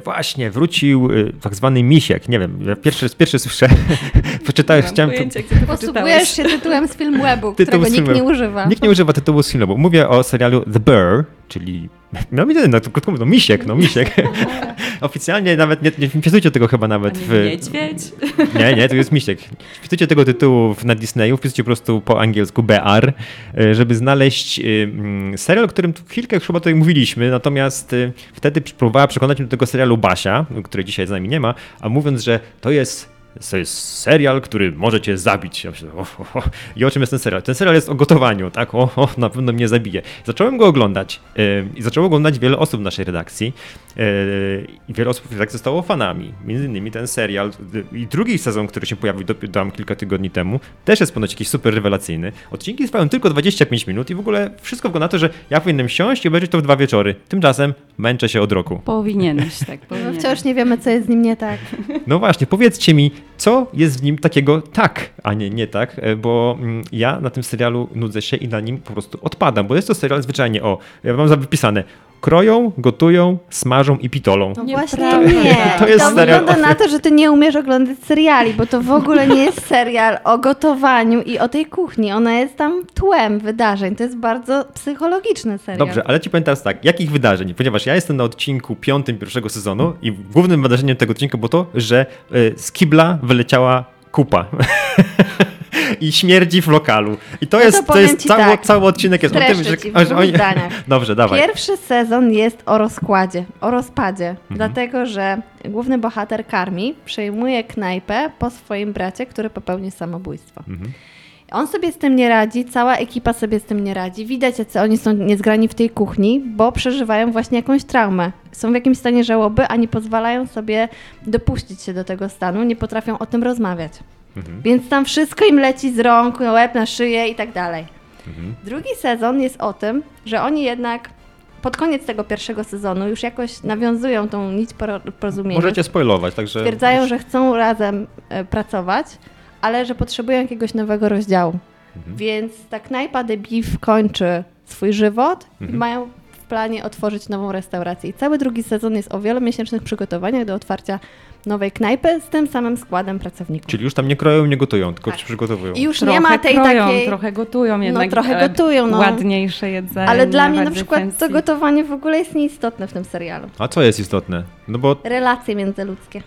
Właśnie, wrócił e, tak zwany misiek. Nie wiem, ja pierwszy, pierwszy słyszę. Poczytałem, chciałem. pojęcia, Posługujesz się tytułem z filmu webu, którego nikt nie używa. Nikt nie używa tytułu z filmu, mówię o serialu The Bear, czyli. No, nie, no, krótko mówiąc, no misiek, no misiek. Oficjalnie nawet nie, nie wpisujcie tego chyba nawet w. niedźwiedź. Nie, nie, to jest misiek. Wpisujcie tego tytułu w- na Disneyu, wpisujcie po prostu po angielsku BR, y, żeby znaleźć y, mm, serial, o którym tu chwilkę chyba tutaj mówiliśmy, natomiast y, wtedy próbowała przekonać mnie do tego serialu Basia, który dzisiaj z nami nie ma, a mówiąc, że to jest to jest serial, który może cię zabić. Ja myślę, o, o, o. I o czym jest ten serial? Ten serial jest o gotowaniu, tak? O, o na pewno mnie zabije. Zacząłem go oglądać y, i zaczęło oglądać wiele osób w naszej redakcji y, i wiele osób w redakcji zostało fanami. Między innymi ten serial y, i drugi sezon, który się pojawił do, dam kilka tygodni temu, też jest ponoć jakiś super rewelacyjny. Odcinki trwają tylko 25 minut i w ogóle wszystko wygląda na to, że ja powinienem siąść i obejrzeć to w dwa wieczory. Tymczasem męczę się od roku. Powinieneś, tak, No powinieneś. wciąż nie wiemy, co jest z nim nie tak. No właśnie, powiedzcie mi, co jest w nim takiego tak, a nie nie tak, e, bo mm, ja na tym serialu nudzę się i na nim po prostu odpadam, bo jest to serial zwyczajnie o, ja mam za wypisane, kroją, gotują, smażą i pitolą. No właśnie nie. To jest serial wygląda na to, że ty nie umiesz oglądać seriali, bo to w ogóle nie jest serial o gotowaniu i o tej kuchni. Ona jest tam tłem wydarzeń. To jest bardzo psychologiczny serial. Dobrze, ale ci powiem teraz tak, jakich wydarzeń? Ponieważ ja jestem na odcinku piątym pierwszego sezonu i głównym wydarzeniem tego odcinka było to, że y, z kibla wyleciała kupa. I śmierdzi w lokalu. I to No jest, to jest cały, tak. cały odcinek jest o tym, że, oni... Dobrze, dawaj. Pierwszy sezon jest o rozkładzie, o rozpadzie, Mhm. dlatego że główny bohater Karmi przejmuje knajpę po swoim bracie, który popełnił samobójstwo. Mhm. On sobie z tym nie radzi, cała ekipa sobie z tym nie radzi. Widać, jacy oni są niezgrani w tej kuchni, bo przeżywają właśnie jakąś traumę. Są w jakimś stanie żałoby, a nie pozwalają sobie dopuścić się do tego stanu, nie potrafią o tym rozmawiać. Mhm. Więc tam wszystko im leci z rąk, na łeb, na szyję i tak dalej. Mhm. Drugi sezon jest o tym, że oni jednak pod koniec tego pierwszego sezonu już jakoś nawiązują tą nić poro- porozumienia. Możecie spoilować, także... Stwierdzają, że chcą razem e, pracować, ale że potrzebują jakiegoś nowego rozdziału. Mhm. Więc ta knajpa The Beef kończy swój żywot i mają w planie otworzyć nową restaurację. I cały drugi sezon jest o wielomiesięcznych przygotowaniach do otwarcia nowej knajpy z tym samym składem pracowników. Czyli już tam nie kroją, nie gotują, tylko Tak. się przygotowują. I już trochę nie ma tej kroją, takiej... trochę gotują jednak. trochę ale gotują, no. Ładniejsze jedzenie. Ale dla mnie na przykład fancy. to gotowanie w ogóle jest nieistotne w tym serialu. A co jest istotne? No bo Relacje międzyludzkie.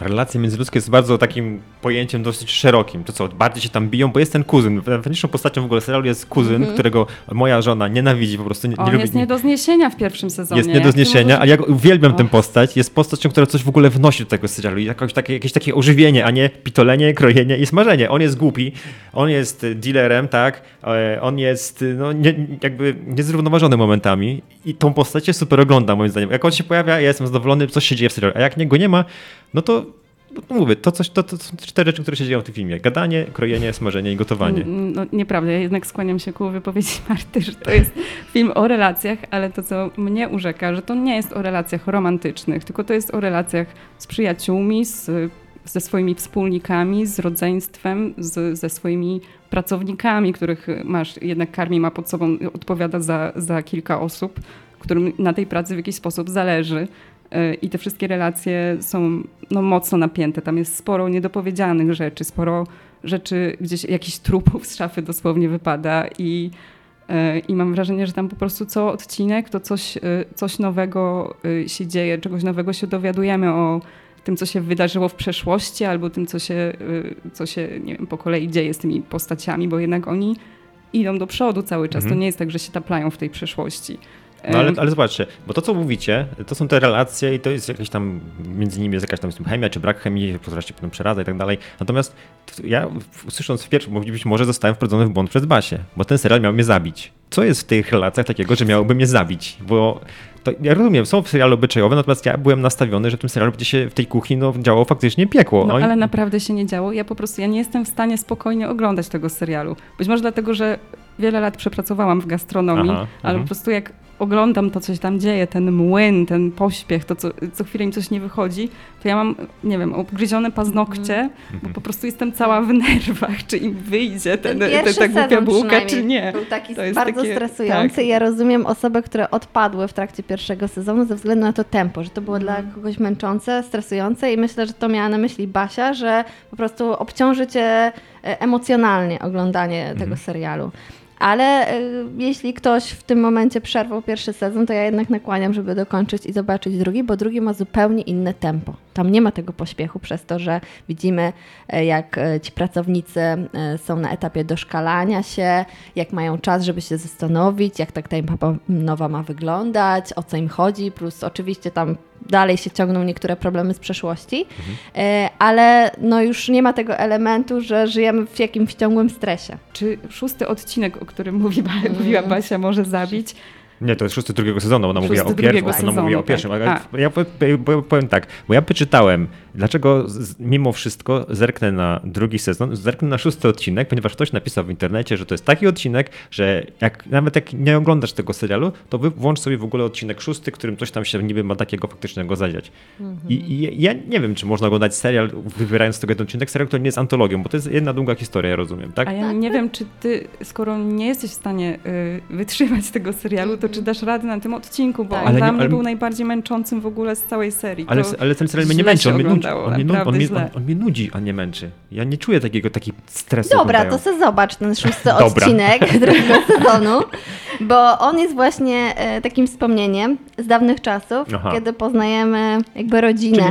Relacje międzyludzkie jest bardzo takim pojęciem dosyć szerokim. To co, bardziej się tam biją, bo jest ten kuzyn. Najważniejszą postacią w ogóle serialu jest kuzyn, Mhm. którego moja żona nienawidzi, po prostu nie, nie On lubi. jest nie do zniesienia w pierwszym sezonie. jest nie do zniesienia, możesz- a ja uwielbiam tę Och. postać. Jest postacią, która coś w ogóle wnosi do tego serialu. Jakoś takie, jakieś takie ożywienie, a nie pitolenie, krojenie i smażenie. On jest głupi, on jest y, dealerem, tak? E, On jest y, no, nie, jakby niezrównoważony momentami i tą postać się super ogląda moim zdaniem. Jak on się pojawia, ja jestem zadowolony, coś się dzieje w serialu. A jak niego nie ma, no to no, mówię, to, coś, to, to są cztery rzeczy, które się dzieją w tym filmie. Gadanie, krojenie, smażenie i gotowanie. Mm, No, nieprawda, ja jednak skłaniam się ku wypowiedzi Marty, że to jest film o relacjach, ale to, co mnie urzeka, że to nie jest o relacjach romantycznych, tylko to jest o relacjach z przyjaciółmi, z, ze swoimi wspólnikami, z rodzeństwem, z, ze swoimi pracownikami, których masz, jednak Karmi ma pod sobą, odpowiada za, za kilka osób, którym na tej pracy w jakiś sposób zależy. I te wszystkie relacje są no, mocno napięte. Tam jest sporo niedopowiedzianych rzeczy, sporo rzeczy, gdzieś jakiś trupów z szafy dosłownie wypada i, e, i mam wrażenie, że tam po prostu co odcinek to coś, e, coś nowego e, się dzieje, czegoś nowego się dowiadujemy o tym, co się wydarzyło w przeszłości albo tym, co się, co się nie wiem, po kolei dzieje z tymi postaciami, bo jednak oni idą do przodu cały czas. Mhm. To nie jest tak, że się taplają w tej przeszłości. No ale, ale zobaczcie, bo to co mówicie, to są te relacje i to jest jakieś tam, między nimi jest jakaś tam chemia czy brak chemii, która się potem przeradza i tak dalej. Natomiast ja słysząc w pierwszym, być może zostałem wprowadzony w błąd przez Basię, bo ten serial miał mnie zabić. Co jest w tych relacjach takiego, że miałoby mnie zabić? Bo to, ja rozumiem, są seriale obyczajowe, natomiast ja byłem nastawiony, że w tym serialu będzie się w tej kuchni no, działo faktycznie piekło. No Oni- ale naprawdę się nie działo. Ja po prostu ja nie jestem w stanie spokojnie oglądać tego serialu. Być może dlatego, że wiele lat przepracowałam w gastronomii, Aha, ale po prostu jak oglądam to, co się tam dzieje, ten młyn, ten pośpiech, to co, co chwilę im coś nie wychodzi, to ja mam, nie wiem, obgryzione paznokcie, Mhm. bo po prostu jestem cała w nerwach, czy im wyjdzie ten, ten, pierwszy ta głupia bułka, czy nie. Był taki To jest bardzo takie- stresujący tak. i ja rozumiem osoby, które odpadły w trakcie pierwszego sezonu ze względu na to tempo, że to było dla Mhm. kogoś męczące, stresujące i myślę, że to miała na myśli Basia, że po prostu obciąży cię e, emocjonalnie oglądanie Mhm. tego serialu. Ale e, jeśli ktoś w tym momencie przerwał pierwszy sezon, to ja jednak nakłaniam, żeby dokończyć i zobaczyć drugi, bo drugi ma zupełnie inne tempo. Tam nie ma tego pośpiechu przez to, że widzimy, e, jak e, ci pracownicy e, są na etapie doszkalania się, jak mają czas, żeby się zastanowić, jak tak ta mapa nowa ma wyglądać, o co im chodzi, plus oczywiście tam dalej się ciągną niektóre problemy z przeszłości, e, ale no już nie ma tego elementu, że żyjemy w jakimś ciągłym stresie. Czy szósty odcinek, o którym mówi, mówiła Basia, może zabić? Nie, to jest szósty drugiego sezonu, ona mówiła o Szósty pierwszym, drugiego ona mówiła o pierwszym. tak. Ale ja po- po- powiem tak, bo ja wyczytałem, dlaczego z- mimo wszystko zerknę na drugi sezon, zerknę na szósty odcinek, ponieważ ktoś napisał w internecie, że to jest taki odcinek, że jak, nawet jak nie oglądasz tego serialu, to wy włącz sobie w ogóle odcinek szósty, którym coś tam się niby ma takiego faktycznego zadziać. I, I ja nie wiem, czy można oglądać serial, wybierając z tego jeden odcinek, serial, który nie jest antologią, bo to jest jedna długa historia, ja rozumiem, tak? A ja nie wiem, czy ty, skoro nie jesteś w stanie y, wytrzymać tego serialu, to czy dasz radę na tym odcinku, bo Tak. on Ale dla nie- mnie ale- był najbardziej męczącym w ogóle z całej serii. Ale, ale ten serial mnie nie męczy, on mnie nudzi. On mnie, on, mnie, on, on mnie nudzi, a nie męczy. Ja nie czuję takiego taki stresu. Dobra, to se zobacz ten szósty odcinek drugiego sezonu, bo on jest właśnie e, takim wspomnieniem z dawnych czasów, Aha. kiedy poznajemy jakby rodzinę Czyli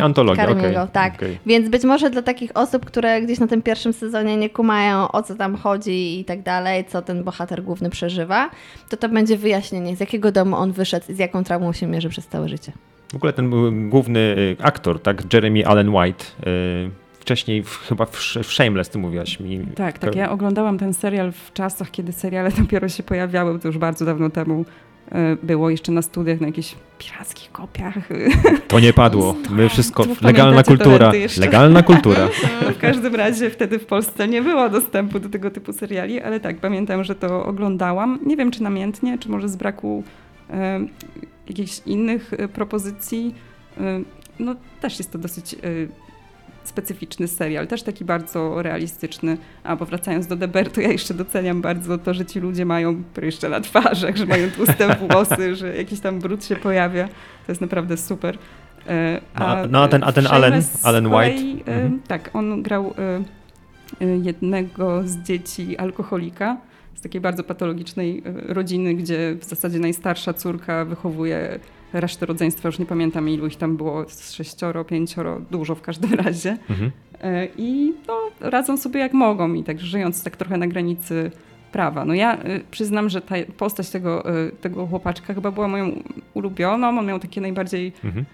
okej, Tak, okej. więc być może dla takich osób, które gdzieś na tym pierwszym sezonie nie kumają o co tam chodzi i tak dalej, co ten bohater główny przeżywa, to to będzie wyjaśnienie, z jakiego domu on wyszedł i z jaką traumą się mierzy przez całe życie. W ogóle ten główny y, aktor, tak, Jeremy Allen White, y, wcześniej w, chyba w, w Shameless, ty mówiłaś mi. Tak, tak. Ja oglądałam ten serial w czasach, kiedy seriale dopiero się pojawiały, to już bardzo dawno temu było, jeszcze na studiach, na jakichś pirackich kopiach. y. To nie padło. My wszystko, legalna kultura. Legalna kultura. No, w każdym razie wtedy w Polsce nie było dostępu do tego typu seriali, ale tak, pamiętam, że to oglądałam. Nie wiem, czy namiętnie, czy może z braku e, jakichś innych e, propozycji. E, no też jest to dosyć e, specyficzny serial, też taki bardzo realistyczny. A powracając do Deber, to ja jeszcze doceniam bardzo to, że ci ludzie mają pryszcze na twarzach, że mają tłuste włosy, że jakiś tam brud się pojawia. To jest naprawdę super. E, A- no, a ten- a ten Allen- Allen White? Mhm. Tak, on grał e, e, jednego z dzieci alkoholika z takiej bardzo patologicznej rodziny, gdzie w zasadzie najstarsza córka wychowuje resztę rodzeństwa, już nie pamiętam ilu ich tam było, z sześcioro, pięcioro, dużo w każdym razie. Mhm. E, I no, radzą sobie jak mogą i tak żyjąc tak trochę na granicy prawa. No ja y, przyznam, że ta postać tego, y, tego chłopaczka chyba była moją ulubioną. On miał takie najbardziej Mhm.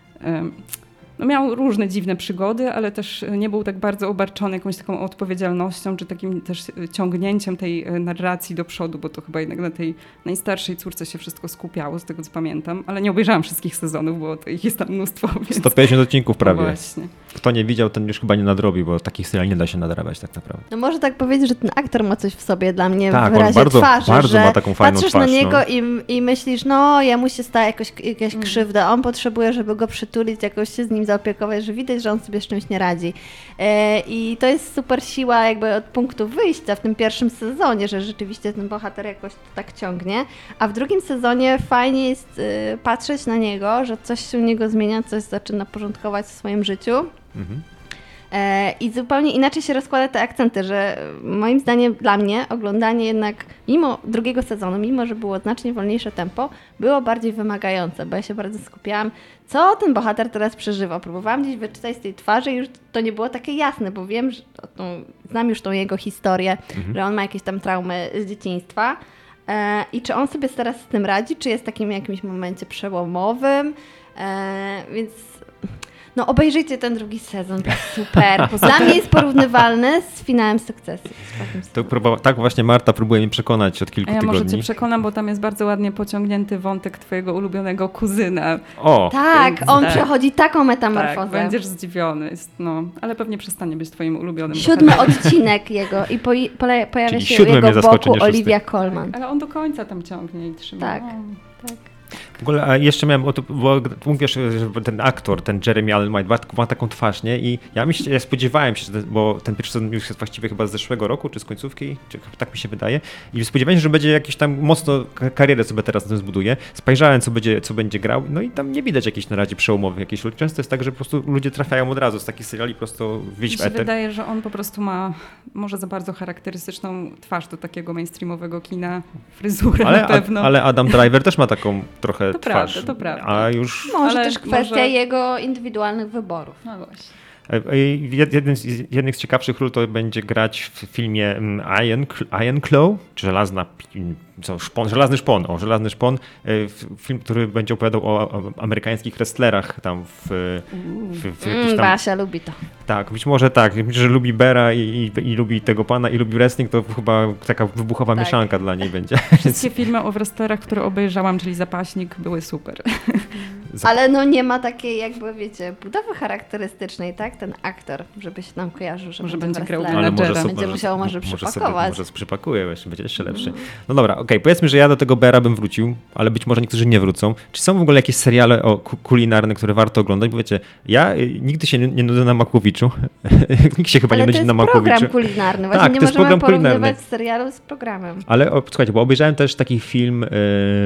No miał różne dziwne przygody, ale też nie był tak bardzo obarczony jakąś taką odpowiedzialnością, czy takim też ciągnięciem tej e, narracji do przodu, bo to chyba jednak na tej najstarszej córce się wszystko skupiało, z tego co pamiętam, ale nie obejrzałam wszystkich sezonów, bo to ich jest tam mnóstwo, więc... 150 odcinków prawie. No właśnie. Kto nie widział, ten już chyba nie nadrobi, bo takich seriali nie da się nadrabiać tak naprawdę. No może tak powiedzieć, że ten aktor ma coś w sobie dla mnie Tak, w on wyrazie bardzo- twarzy, bardzo że ma taką fajną patrzysz twarz, na niego no. i, i myślisz, no jemu się stała jakoś, jakaś Mm. krzywda, on potrzebuje, żeby go przytulić, jakoś się z nim zaopiekować, że widać, że on sobie z czymś nie radzi. E, I to jest super siła jakby od punktu wyjścia w tym pierwszym sezonie, że rzeczywiście ten bohater jakoś to tak ciągnie, a w drugim sezonie fajnie jest y, patrzeć na niego, że coś się u niego zmienia, coś zaczyna porządkować w swoim życiu. Mhm. E, I zupełnie inaczej się rozkłada te akcenty, że moim zdaniem dla mnie oglądanie jednak mimo drugiego sezonu, mimo że było znacznie wolniejsze tempo, było bardziej wymagające, bo ja się bardzo skupiałam, co ten bohater teraz przeżywa. Próbowałam gdzieś wyczytać z tej twarzy i już to nie było takie jasne, bo wiem, że znam już tą jego historię, że on ma jakieś tam traumy z dzieciństwa. E, I czy on sobie teraz z tym radzi, czy jest w takim jakimś momencie przełomowym, e, więc no obejrzyjcie ten drugi sezon, to jest super. Dla mnie jest porównywalny z finałem sukcesji. z To próbowa- tak właśnie Marta próbuje mnie przekonać od kilku A ja może cię tygodni. przekonam, bo tam jest bardzo ładnie pociągnięty wątek twojego ulubionego kuzyna. O, Tak, on Tak. przechodzi taką Tak, metamorfozę. będziesz zdziwiony, jest, no, ale pewnie przestanie być twoim ulubionym Siódmy bohaterem. odcinek jego i po, pojawia Czyli się jego boku. Olivia Colman. Ale on do końca tam ciągnie i trzyma. Tak. O. Tak. W ogóle a jeszcze miałem, o to, bo mówisz, że ten aktor, ten Jeremy Allen White ma taką twarz, nie? I ja, mi się, ja spodziewałem się, bo ten pierwszy sezon już jest właściwie chyba z zeszłego roku, czy z końcówki, czy tak mi się wydaje. I spodziewałem się, że będzie jakiś tam mocno karierę sobie teraz na tym zbuduje. Spojrzałem, co będzie, co będzie grał, no i tam nie widać jakichś na razie przełomowych jakichś. Często jest tak, że po prostu ludzie trafiają od razu z takich seriali prosto wyjść mi się wydaje, że on po prostu ma może za bardzo charakterystyczną twarz do takiego mainstreamowego kina, fryzurę ale, na pewno. ale Adam Driver też ma taką trochę to twarz. Prawda, to prawda. A już... Może ale też kwestia może... jego indywidualnych wyborów. No właśnie. E, jeden z, jednych z ciekawszych ról to będzie grać w filmie mm, Iron, Iron Claw, czy Żelazna co, szpon, Żelazny Szpon, o, Żelazny Szpon, e, film, który będzie opowiadał o, o amerykańskich wrestlerach tam w, w, w mm, tam... Basia lubi to. Tak, być może tak, że lubi Bera i, i, i, lubi tego pana i lubi wrestling, to chyba taka wybuchowa tak. mieszanka dla niej będzie. Wszystkie filmy o wrestlerach, które obejrzałam, czyli Zapaśnik, były super. Ale no nie ma takiej jakby, wiecie, budowy charakterystycznej, tak? Ten aktor, żeby się nam kojarzył, że może będzie grał Ale może sobie, będzie musiał może, może przypakować. Sobie, może przypakuje, będzie jeszcze lepszy. No dobra, okej, okay, powiedzmy, że ja do tego Bera bym wrócił, ale być może niektórzy nie wrócą. Czy są w ogóle jakieś seriale o kulinarne, które warto oglądać? Bo wiecie, ja y, nigdy się nie, nudzę na Makłowiczu. Nikt się chyba ale nie nudzi na Makłowiczu. to jest program kulinarny. Właśnie tak, nie to jest program kulinarny. serialu z programem. Ale o, słuchajcie, bo obejrzałem też taki film y,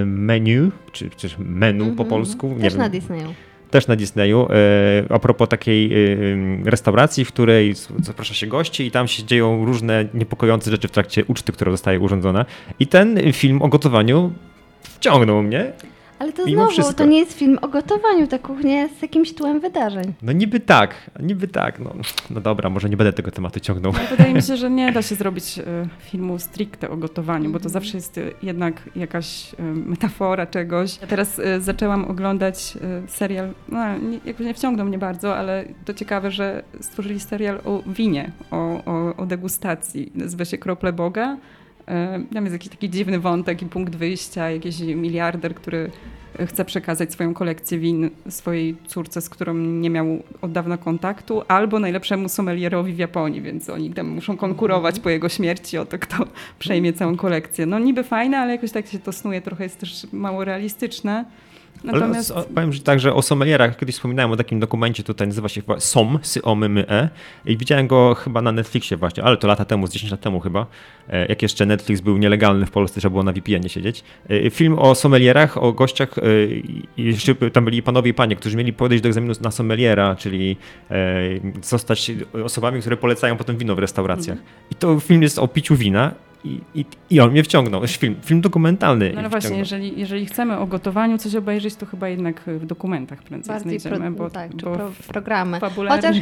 Menu, czy, czy menu mm -hmm. po mhm. polsku. Nie też wiem. na Disneyu też na Disneyu, e, a propos takiej e, restauracji, w której zaprasza się gości i tam się dzieją różne niepokojące rzeczy w trakcie uczty, która zostaje urządzona. I ten film o gotowaniu wciągnął mnie. Ale to Mimo znowu, wszystko. to nie jest film o gotowaniu, ta kuchnia jest jakimś tłem wydarzeń. No niby tak, niby tak. No, no dobra, może nie będę tego tematu ciągnął. No, wydaje mi się, że nie da się zrobić y, filmu stricte o gotowaniu, bo to mhm. zawsze jest y, jednak jakaś y, metafora czegoś. Ja teraz zaczęłam oglądać serial, no nie, jakby nie wciągnął mnie bardzo, ale to ciekawe, że stworzyli serial o winie, o, o, o degustacji. Nazywa się Krople Boga. Tam jest jakiś taki dziwny wątek i punkt wyjścia, jakiś miliarder, który chce przekazać swoją kolekcję win swojej córce, z którą nie miał od dawna kontaktu, albo najlepszemu sommelierowi w Japonii, więc oni tam muszą konkurować po jego śmierci o to, kto przejmie całą kolekcję. No niby fajne, ale jakoś tak się to snuje, trochę jest też mało realistyczne. Natomiast... Ale powiem że także o sommelierach. Kiedyś wspominałem o takim dokumencie, tutaj nazywa się SOM, Syomymy i widziałem go chyba na Netflixie właśnie, ale to lata temu, z 10 lat temu chyba, e, jak jeszcze Netflix był nielegalny w Polsce, trzeba było na VPN-ie siedzieć. E, film o sommelierach, o gościach e, jeszcze tam byli panowie i panie, którzy mieli podejść do egzaminu na sommeliera, czyli zostać osobami, które polecają potem wino w restauracjach. Mm. I to film jest o piciu wina i, i, I on mnie wciągnął. Film, film dokumentalny. No, no właśnie, jeżeli, jeżeli chcemy o gotowaniu coś obejrzeć, to chyba jednak w dokumentach prędzej Bardziej znajdziemy. Pro, bo, tak, bo pro, programy. Chociaż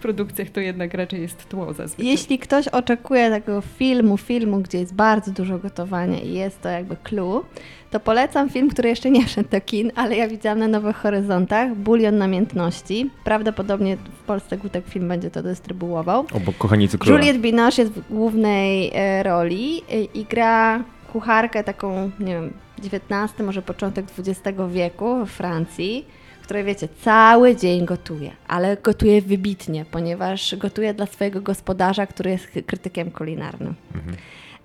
produkcjach to jednak raczej jest tło zazwyczaj. Jeśli ktoś oczekuje takiego filmu, filmu, gdzie jest bardzo dużo gotowania i jest to jakby clue, to polecam film, który jeszcze nie wszedł do kin, ale ja widziałam na Nowych Horyzontach, Bulion Namiętności. Prawdopodobnie w Polsce Gutek Film będzie to dystrybuował. Obok Kochanicy Króla. Juliette Binoche jest w głównej e, roli e, i gra kucharkę taką, nie wiem, XIX, może początek XX wieku w Francji której wiecie, cały dzień gotuje, ale gotuje wybitnie, ponieważ gotuje dla swojego gospodarza, który jest krytykiem kulinarnym. Mhm.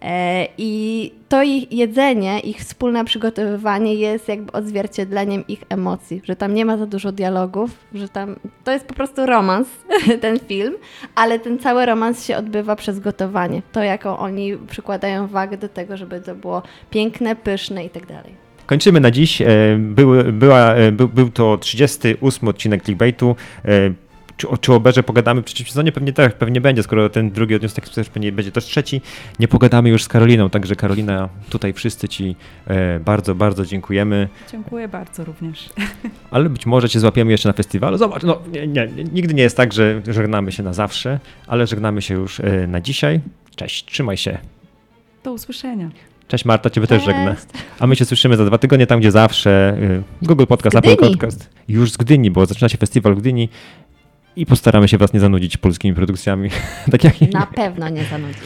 E, I to ich jedzenie, ich wspólne przygotowywanie jest jakby odzwierciedleniem ich emocji, że tam nie ma za dużo dialogów, że tam to jest po prostu romans, ten film, ale ten cały romans się odbywa przez gotowanie. To, jaką oni przykładają wagę do tego, żeby to było piękne, pyszne i tak dalej. Kończymy na dziś. E, był, była, e, był, był to 38 odcinek clickbaitu. E, czy, czy o Berze pogadamy w przyszłym sezonie? Pewnie tak, pewnie będzie, skoro ten drugi odcinek tak sukces pewnie będzie też trzeci. Nie pogadamy już z Karoliną, także Karolina, tutaj wszyscy Ci bardzo, bardzo dziękujemy. Dziękuję bardzo również. Ale być może Cię złapiemy jeszcze na festiwalu. Zobacz, no nie, nie, nigdy nie jest tak, że żegnamy się na zawsze, ale żegnamy się już na dzisiaj. Cześć, trzymaj się. Do usłyszenia. Cześć Marta, Ciebie Cześć. też żegnę. A my się słyszymy za dwa tygodnie, tam gdzie zawsze. Y, Google Podcast, Apple Podcast. Już z Gdyni, bo zaczyna się festiwal w Gdyni i postaramy się Was nie zanudzić polskimi produkcjami. tak jak... Na pewno nie zanudzić.